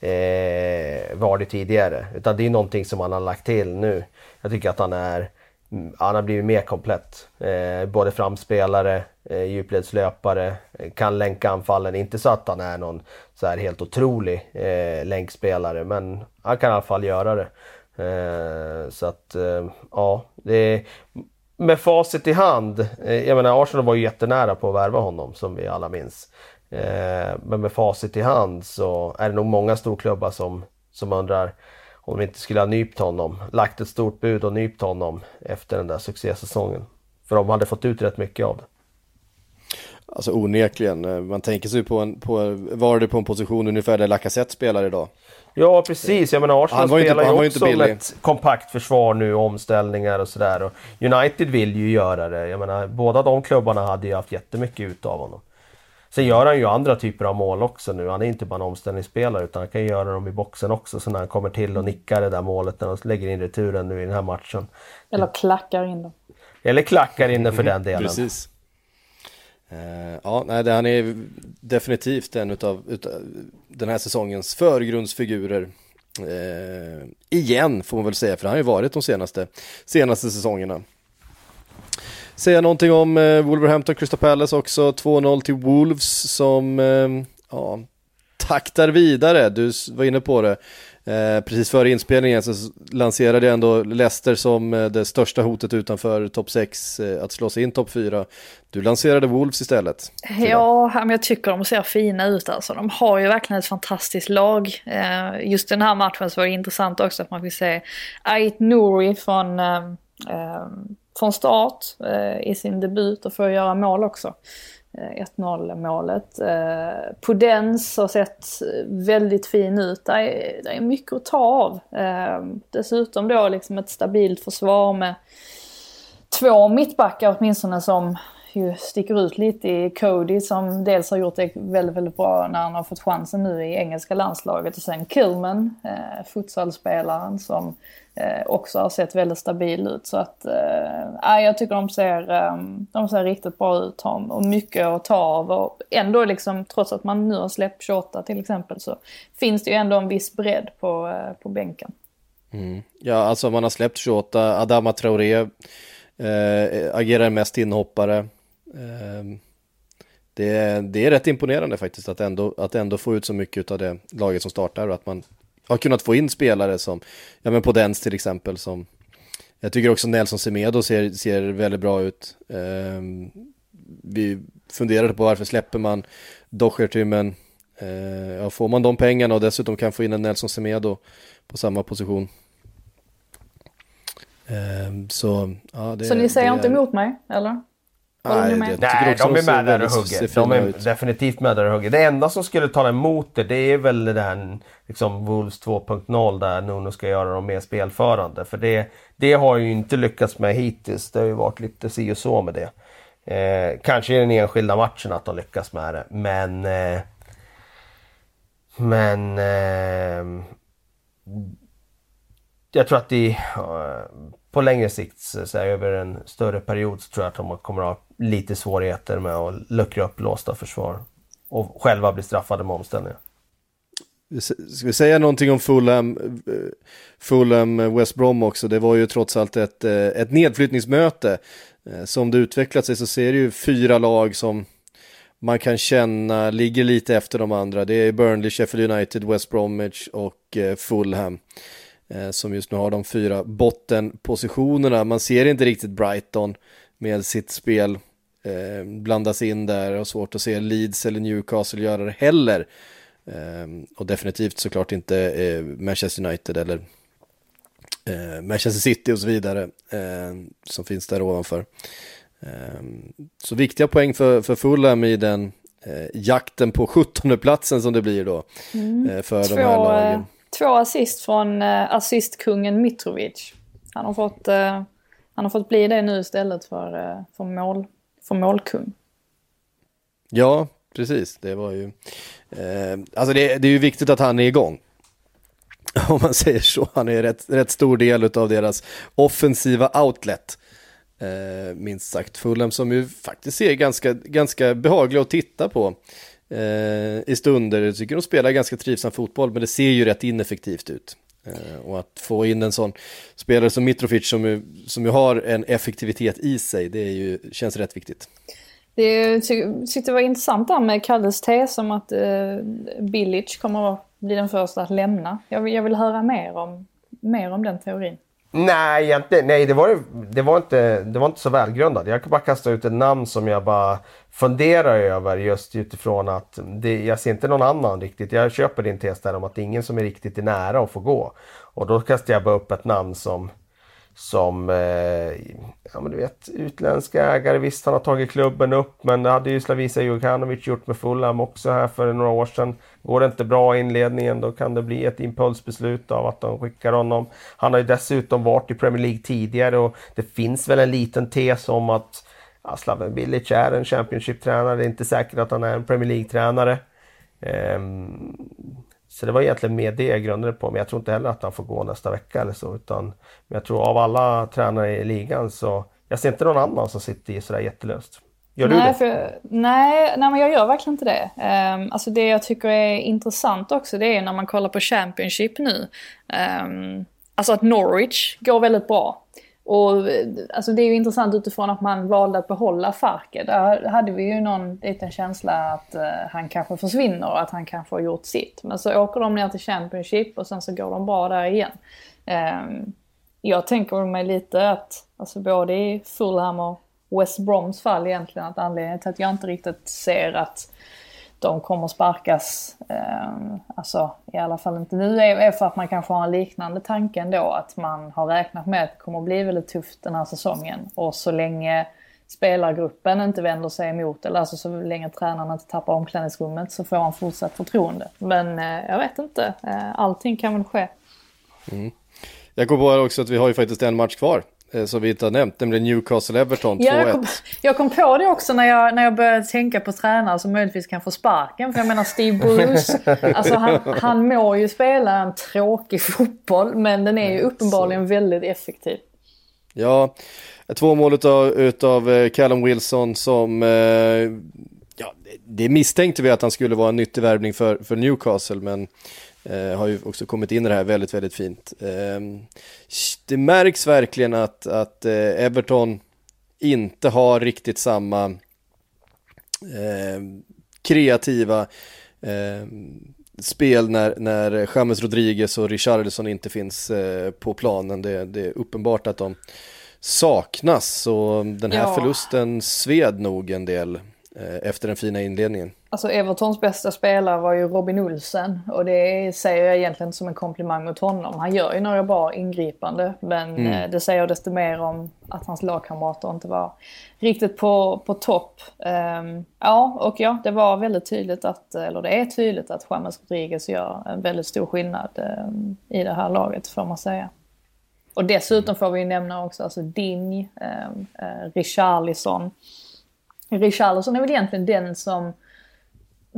eh, varit tidigare. Utan det är någonting som han har lagt till nu. Jag tycker att han är mm, han har blivit mer komplett. Eh, både framspelare, eh, djupledslöpare, eh, kan länka anfallen. Inte så att han är någon så här helt otrolig eh, länkspelare men han kan i alla fall göra det. Eh, så att eh, ja, det är, med facit i hand, eh, jag menar Arsenal var ju jättenära på att värva honom som vi alla minns. Eh, men med facit i hand så är det nog många storklubbar som, som undrar om de inte skulle ha nypt honom, lagt ett stort bud och nypt honom efter den där succésäsongen. För de hade fått ut rätt mycket av det. Alltså onekligen, eh, man tänker sig på en, på, var det på en position ungefär där Lacazette spelar idag? Ja precis, jag menar Arsenal spelar inte, ju också med ett kompakt försvar nu, omställningar och sådär. United vill ju göra det, jag menar båda de klubbarna hade ju haft jättemycket ut av honom. Sen gör han ju andra typer av mål också nu. Han är inte bara en omställningsspelare utan han kan göra dem i boxen också. Så när han kommer till och nickar det där målet när de lägger in returen nu i den här matchen. Eller klackar in dem. Eller klackar in den för den delen. Precis. Uh, ja, nej, han är definitivt en utav, utav den här säsongens förgrundsfigurer. Uh, igen får man väl säga, för han har ju varit de senaste, senaste säsongerna. Säga någonting om eh, Wolverhampton Crystal Palace också, 2-0 till Wolves som eh, ja, taktar vidare. Du var inne på det. Eh, precis före inspelningen så lanserade jag ändå Leicester som eh, det största hotet utanför topp 6 eh, att slå sig in topp 4. Du lanserade Wolves istället. Ja, men jag tycker de ser fina ut alltså. De har ju verkligen ett fantastiskt lag. Eh, just den här matchen så var det intressant också att man fick se Ait Nouri från, eh, eh, från start eh, i sin debut och får göra mål också. Eh, 1-0 målet. Eh, Pudens har sett väldigt fin ut. Det är, det är mycket att ta av. Eh, dessutom då liksom ett stabilt försvar med två mittbackar åtminstone som ju sticker ut lite i Cody som dels har gjort det väldigt, väldigt bra när han har fått chansen nu i engelska landslaget och sen Killman, eh, futsalspelaren som eh, också har sett väldigt stabil ut. Så att, eh, jag tycker de ser, eh, de ser riktigt bra ut och mycket att ta av och ändå liksom trots att man nu har släppt 28 till exempel så finns det ju ändå en viss bredd på, eh, på bänken. Mm. Ja, alltså man har släppt 28, Adama Traoré eh, agerar mest inhoppare. Ehm, det, är, det är rätt imponerande faktiskt att ändå, att ändå få ut så mycket av det laget som startar och att man har kunnat få in spelare som, ja men Podens till exempel som, jag tycker också Nelson Semedo ser, ser väldigt bra ut. Eh, vi funderade på varför släpper man Docherty men eh, ja, får man de pengarna och dessutom kan få in en Nelson Semedo på samma position. Eh, så, ja, det, så ni säger inte är... emot mig, eller? Nej, det, Nej, de är med där och hugger. De är ut. definitivt med där och hugger. Det enda som skulle ta emot det, det är väl det där liksom Wolves 2.0 där Nuno ska göra dem mer spelförande. För det, det har ju inte lyckats med hittills. Det har ju varit lite si och så med det. Eh, kanske i den enskilda matchen att de lyckas med det, men... Eh, men... Eh, jag tror att det, eh, på längre sikt, så här, över en större period, så tror jag att de kommer att ha lite svårigheter med att luckra upp låsta försvar. Och själva bli straffade med omställningar. Ska vi säga någonting om Fulham, eh, Fulham eh, West Brom också? Det var ju trots allt ett, eh, ett nedflyttningsmöte. Som det utvecklat sig så ser det ju fyra lag som man kan känna ligger lite efter de andra. Det är Burnley, Sheffield United, West Bromwich och Fulham. Som just nu har de fyra bottenpositionerna. Man ser inte riktigt Brighton med sitt spel blandas in där och svårt att se Leeds eller Newcastle göra det heller. Um, och definitivt såklart inte uh, Manchester United eller Manchester City och så vidare som finns där ovanför. Um, så viktiga poäng för, för Fulham i den jakten på 17 platsen som det blir då Mm. för två, de här lagen. Två assist från eh, assistkungen Mitrovic. Han har fått, eh, han har fått bli det nu istället för, eh, för, mål, för målkung. Ja, precis. Det var ju... Eh, alltså det, det är ju viktigt att han är igång. Om man säger så. Han är rätt, rätt stor del av deras offensiva outlet. Eh, minst sagt. Fulham som ju faktiskt ser ganska, ganska behagliga att titta på. Eh, I stunder. Jag tycker de spelar ganska trivsam fotboll. Men det ser ju rätt ineffektivt ut. Eh, och att få in en sån spelare som Mitrovic som ju, som ju har en effektivitet i sig. Det är ju, känns rätt viktigt. Det tyckte det var intressant där med Kalles tes om att eh, Bilic kommer att bli den första att lämna. Jag vill, jag vill höra mer om, mer om den teorin. Nej, egentligen, nej det, var, det, var inte, det var inte så välgrundat. Jag kan bara kasta ut ett namn som jag bara funderar över just utifrån att det, jag ser inte någon annan riktigt. Jag köper din tes där om att det är ingen som är riktigt nära att få gå. Och då kastar jag bara upp ett namn som som, eh, ja men du vet, utländska ägare. Visst, han har tagit klubben upp, men det hade ju Slavisa Jukanovic gjort med Fulham också här för några år sedan. Går det inte bra i inledningen, då kan det bli ett impulsbeslut av att de skickar honom. Han har ju dessutom varit i Premier League tidigare och det finns väl en liten tes om att ja, Slaven Bilic är en Championship-tränare. Det är inte säkert att han är en Premier League-tränare. Um, så det var egentligen med det jag grundade på. Men jag tror inte heller att han får gå nästa vecka eller så. Utan, men jag tror av alla tränare i ligan så jag ser inte någon annan som sitter i sådär jättelöst. Gör nej, du det? För, nej, nej, men jag gör verkligen inte det. Um, alltså det jag tycker är intressant också det är när man kollar på Championship nu. Um, alltså att Norwich går väldigt bra. Och alltså det är ju intressant utifrån att man valde att behålla Farke. Där hade vi ju någon liten känsla att uh, han kanske försvinner och att han kanske har gjort sitt. Men så åker de ner till Championship och sen så går de bra där igen. Um, jag tänker mig lite att, alltså både i Fulham och West Broms fall egentligen, att anledningen till att jag inte riktigt ser att de kommer sparkas, eh, alltså i alla fall inte nu, är för att man kanske har en liknande tanke ändå. Att man har räknat med att det kommer bli väldigt tufft den här säsongen. Och så länge spelargruppen inte vänder sig emot, eller alltså så länge tränarna inte tappar omklädningsrummet så får han fortsatt förtroende. Men eh, jag vet inte, eh, allting kan väl ske. Mm. Jag går på också att vi har ju faktiskt en match kvar som vi inte har nämnt, nämligen Newcastle-Everton 2-1. Ja, jag, kom, jag kom på det också när jag, när jag började tänka på tränare som möjligtvis kan få sparken. För jag menar Steve Bruce, alltså han, han må ju spela en tråkig fotboll men den är ju uppenbarligen väldigt effektiv. Ja, två mål utav, utav eh, Callum Wilson som, eh, ja, det misstänkte vi att han skulle vara en nyttig värvning för, för Newcastle men Eh, har ju också kommit in i det här väldigt, väldigt fint. Eh, det märks verkligen att, att eh, Everton inte har riktigt samma eh, kreativa eh, spel när, när James Rodriguez och Richarlison inte finns eh, på planen. Det, det, är uppenbart att de saknas och den här ja. förlusten sved nog en del Eh, efter den fina inledningen. Alltså Evertons bästa spelare var ju Robin Olsen och det säger jag egentligen som en komplimang mot honom. Han gör ju några bra ingripande men mm. Eh, det säger desto mer om att hans lagkamrater inte var riktigt på, på topp. Um, ja, och ja, det var väldigt tydligt att, eller det är tydligt att James Rodriguez gör en väldigt stor skillnad um, i det här laget får man säga. Och dessutom får vi ju nämna också alltså Ding, um, uh, Richarlison. Richarlison är väl egentligen den som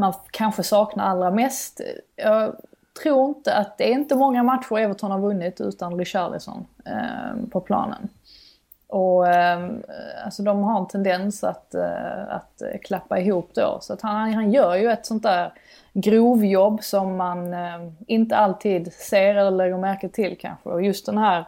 man kanske saknar allra mest. Jag tror inte att det är inte många matcher Everton har vunnit utan Richarlison eh, på planen. Och eh, alltså de har en tendens att, eh, att klappa ihop då. Så att han, han gör ju ett sånt där grovjobb som man eh, inte alltid ser eller lägger märke till kanske. Och just den här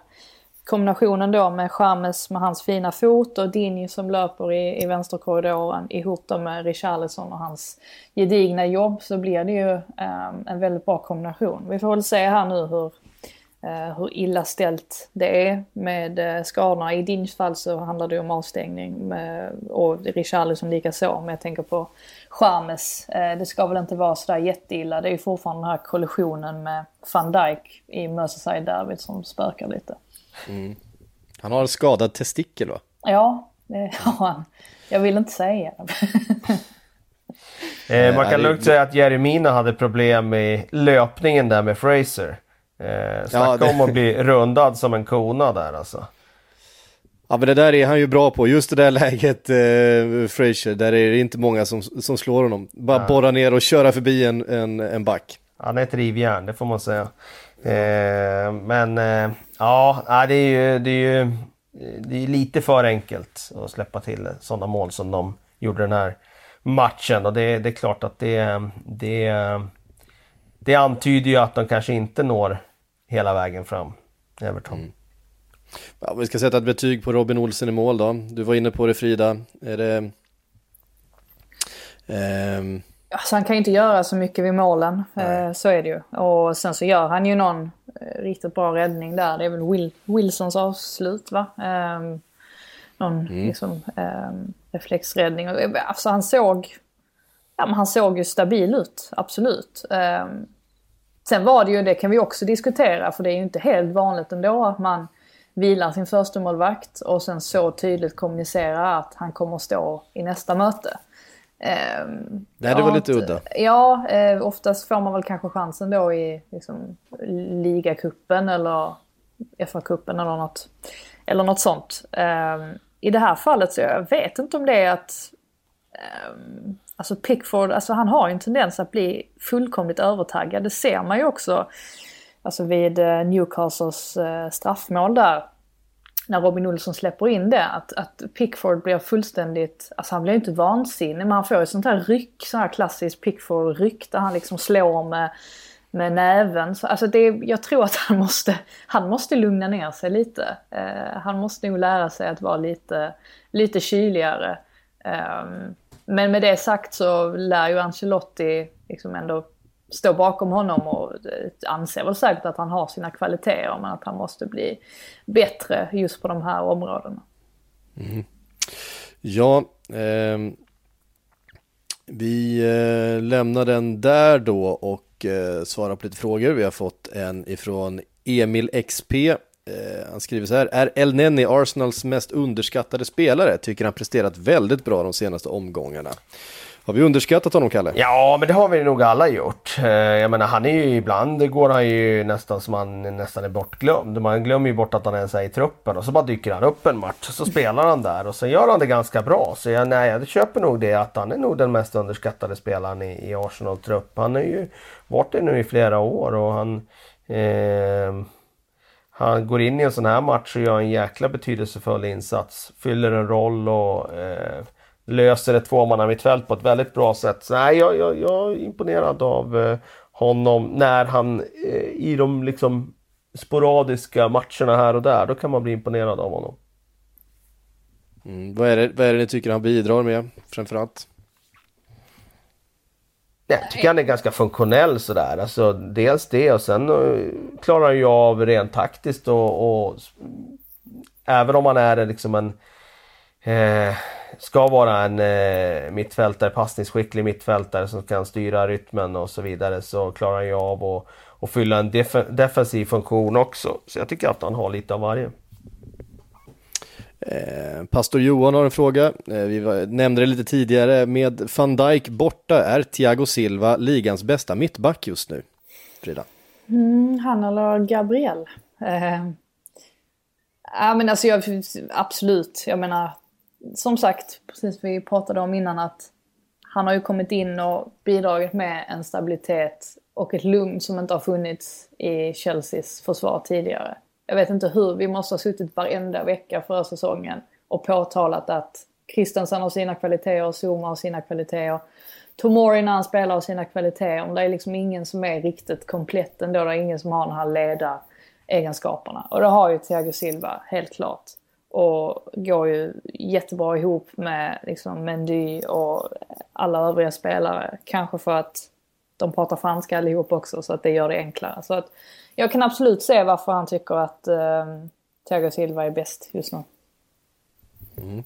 kombinationen då med Chamez med hans fina fot och Dinj som löper i, i vänsterkorridoren ihop då med Richarlison och hans gedigna jobb så blir det ju um, en väldigt bra kombination. Vi får väl se här nu hur, uh, hur illa ställt det är med uh, skadorna. I Dinjs fall så handlar det ju om avstängning med, och Richarlison likaså. men jag tänker på Chamez. Uh, eh, det ska väl inte vara sådär jätteilla. Det är ju fortfarande den här kollisionen med van Dijk i Merseyside-derbyt som spökar lite. Mm. Han har en skadad testikel va? Ja, det har han. Jag vill inte säga eh, man kan lugnt säga att Jeremina hade problem med löpningen där med Fraser. Eh, snacka ja, det... om att bli rundad som en kona där alltså. Ja men det där är han ju bra på, just det där läget eh, Fraser, där är det inte många som, som slår honom. Bara ja. borra ner och köra förbi en, en, en back. Han är ett rivjärn, det får man säga. Eh, men eh, ja, det är ju, det är ju det är lite för enkelt att släppa till sådana mål som de gjorde den här matchen. Och det, det är klart att det, det, det antyder ju att de kanske inte når hela vägen fram, Everton. Mm. Ja, vi ska sätta ett betyg på Robin Olsen i mål då. Du var inne på det Frida. Är det... Um... Alltså han kan ju inte göra så mycket vid målen, eh, så är det ju. Och sen så gör han ju någon eh, riktigt bra räddning där. Det är väl Will, Wilsons avslut va? Eh, någon mm. liksom, ehm, reflexräddning. Alltså han såg, ja, men han såg ju stabil ut, absolut. Ehm, sen var det ju, det kan vi också diskutera, för det är ju inte helt vanligt ändå att man vilar sin första målvakt och sen så tydligt kommunicerar att han kommer att stå i nästa möte. Eh, det hade ja, var lite udda. Ja, eh, oftast får man väl kanske chansen då i liksom, ligacupen eller FA-cupen eller något, eller något sånt. Eh, I det här fallet så jag vet inte om det är att eh, Alltså Pickford, alltså han har ju en tendens att bli fullkomligt övertaggad. Det ser man ju också alltså vid eh, Newcastles eh, straffmål där när Robin Olsson släpper in det, att, att Pickford blir fullständigt, alltså han blir inte vansinnig men han får ju sånt här ryck, sånt här klassiskt Pickford-ryck där han liksom slår med, med näven. Så, alltså det, jag tror att han måste, han måste lugna ner sig lite. Eh, han måste nog lära sig att vara lite, lite kyligare. Eh, men med det sagt så lär ju Ancelotti liksom ändå står bakom honom och eh, anser väl säkert att han har sina kvaliteter men att han måste bli bättre just på de här områdena. Mm. Ja, eh, vi eh, lämnar den där då och eh, svarar på lite frågor. Vi har fått en ifrån Emil XP. Eh, han skriver så här, är El Neni Arsenals mest underskattade spelare? Tycker han presterat väldigt bra de senaste omgångarna. Har vi underskattat honom, Kalle? Ja, men det har vi nog alla gjort. Eh, jag menar, han är ju ibland, går han ju nästan som han nästan är bortglömd. Man glömmer ju bort att han ens är i truppen och så bara dyker han upp en match. Så spelar han där och sen gör han det ganska bra. Så jag, nej, jag köper nog det att han är nog den mest underskattade spelaren i, i Arsenal-trupp. Han har ju varit det nu i flera år och han... Eh, han går in i en sån här match och gör en jäkla betydelsefull insats. Fyller en roll och eh, löser ett tvåmannamittfält på ett väldigt bra sätt. Så nej, jag, jag, jag är imponerad av eh, honom när han eh, i de liksom sporadiska matcherna här och där, då kan man bli imponerad av honom. Mm, vad, är det, vad är det ni tycker han bidrar med framförallt? Jag tycker han är ganska funktionell sådär. Alltså, dels det och sen uh, klarar han ju av rent taktiskt och, och även om han är liksom en eh, ska vara en eh, mittfältare, passningsskicklig mittfältare som kan styra rytmen och så vidare så klarar han ju av att, att fylla en def defensiv funktion också. Så jag tycker att han har lite av varje. Eh, Pastor Johan har en fråga. Eh, vi var, nämnde det lite tidigare. Med van Dijk borta, är Thiago Silva ligans bästa mittback just nu? Frida? Mm, han eller Gabriel? Eh, ja, men alltså jag, absolut. Jag menar, som sagt, precis som vi pratade om innan, att han har ju kommit in och bidragit med en stabilitet och ett lugn som inte har funnits i Chelseas försvar tidigare. Jag vet inte hur, vi måste ha suttit varenda vecka förra säsongen och påtalat att Christensen har sina kvaliteter, Zuma har sina kvaliteter. Tomori när han spelar har sina kvaliteter. men Det är liksom ingen som är riktigt komplett ändå. Det är ingen som har de här ledaregenskaperna. Och det har ju Thiago Silva, helt klart. Och går ju jättebra ihop med liksom Mendy och alla övriga spelare. Kanske för att de pratar franska allihop också så att det gör det enklare. Så att jag kan absolut se varför han tycker att eh, Thiago Silva är bäst just nu. Mm.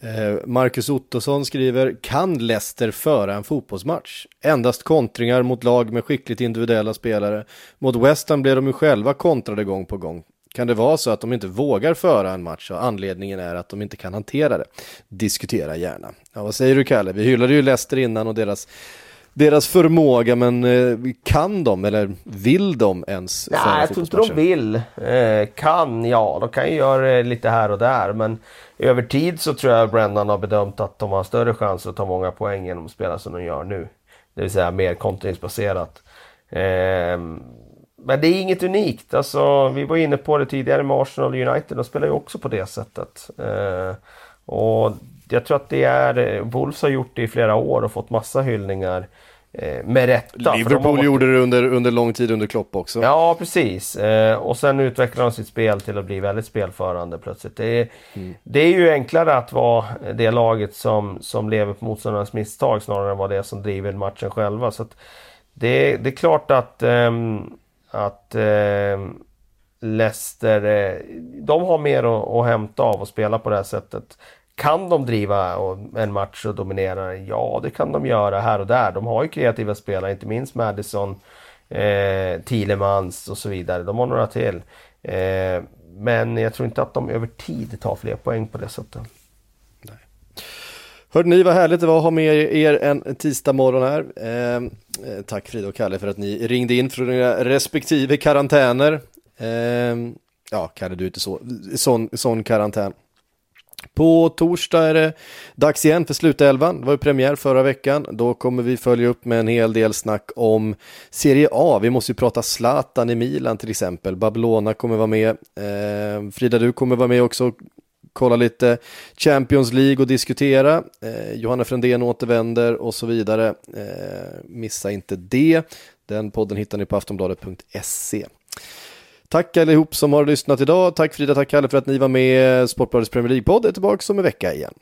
Eh, Marcus Ottosson skriver, kan Leicester föra en fotbollsmatch? Endast kontringar mot lag med skickligt individuella spelare. Mot West Ham blev de ju själva kontrade gång på gång. Kan det vara så att de inte vågar föra en match och anledningen är att de inte kan hantera det? Diskutera gärna. Ja, vad säger du Kalle? Vi hyllade ju Leicester innan och deras deras förmåga, men eh, kan de eller vill de ens Nej, jag tror inte de vill. Eh, kan, ja, de kan ju göra lite här och där, men över tid så tror jag Brennan har bedömt att de har större chans att ta många poäng genom att spela som de gör nu. Det vill säga mer kontringsbaserat. Eh, men det är inget unikt. Alltså, vi var inne på det tidigare med Arsenal och United. De spelar ju också på det sättet. Eh, och jag tror att det är, Wolves har gjort det i flera år och fått massa hyllningar. Eh, med rätta. Liverpool gjorde det under, under lång tid under Klopp också. Ja, precis. Eh, och sen utvecklar de sitt spel till att bli väldigt spelförande plötsligt. Det är, mm. det är ju enklare att vara det laget som, som lever på motståndarnas misstag snarare än vara det som driver matchen själva. Så det, det är klart att, ähm, att eh, Leicester, eh, de har mer att, att hämta av att spela på det här sättet. Kan de driva en match och dominera? Ja, det kan de göra här och där. De har ju kreativa spelare, inte minst Madison, eh, Thielemans och så vidare. De har några till. Eh, men jag tror inte att de över tid tar fler poäng på det sättet. Hörde ni vad härligt det var att ha med er en tisdag morgon här. Eh, eh, tack Frida och Kalle för att ni ringde in från era respektive karantäner. Eh, ja, Kalle du är inte så, sån, sån karantän. På torsdag är det dags igen för slutelvan. Det var ju premiär förra veckan. Då kommer vi följa upp med en hel del snack om Serie A. Vi måste ju prata Zlatan i Milan till exempel. Babylona kommer vara med. Eh, Frida, du kommer vara med också kolla lite Champions League och diskutera. Eh, Johanna Frändén återvänder och så vidare. Eh, missa inte det. Den podden hittar ni på aftonbladet.se. Tack allihop som har lyssnat idag. Tack Frida, tack Kalle för att ni var med. Sportbladets Premier League-podd är tillbaka om en vecka igen.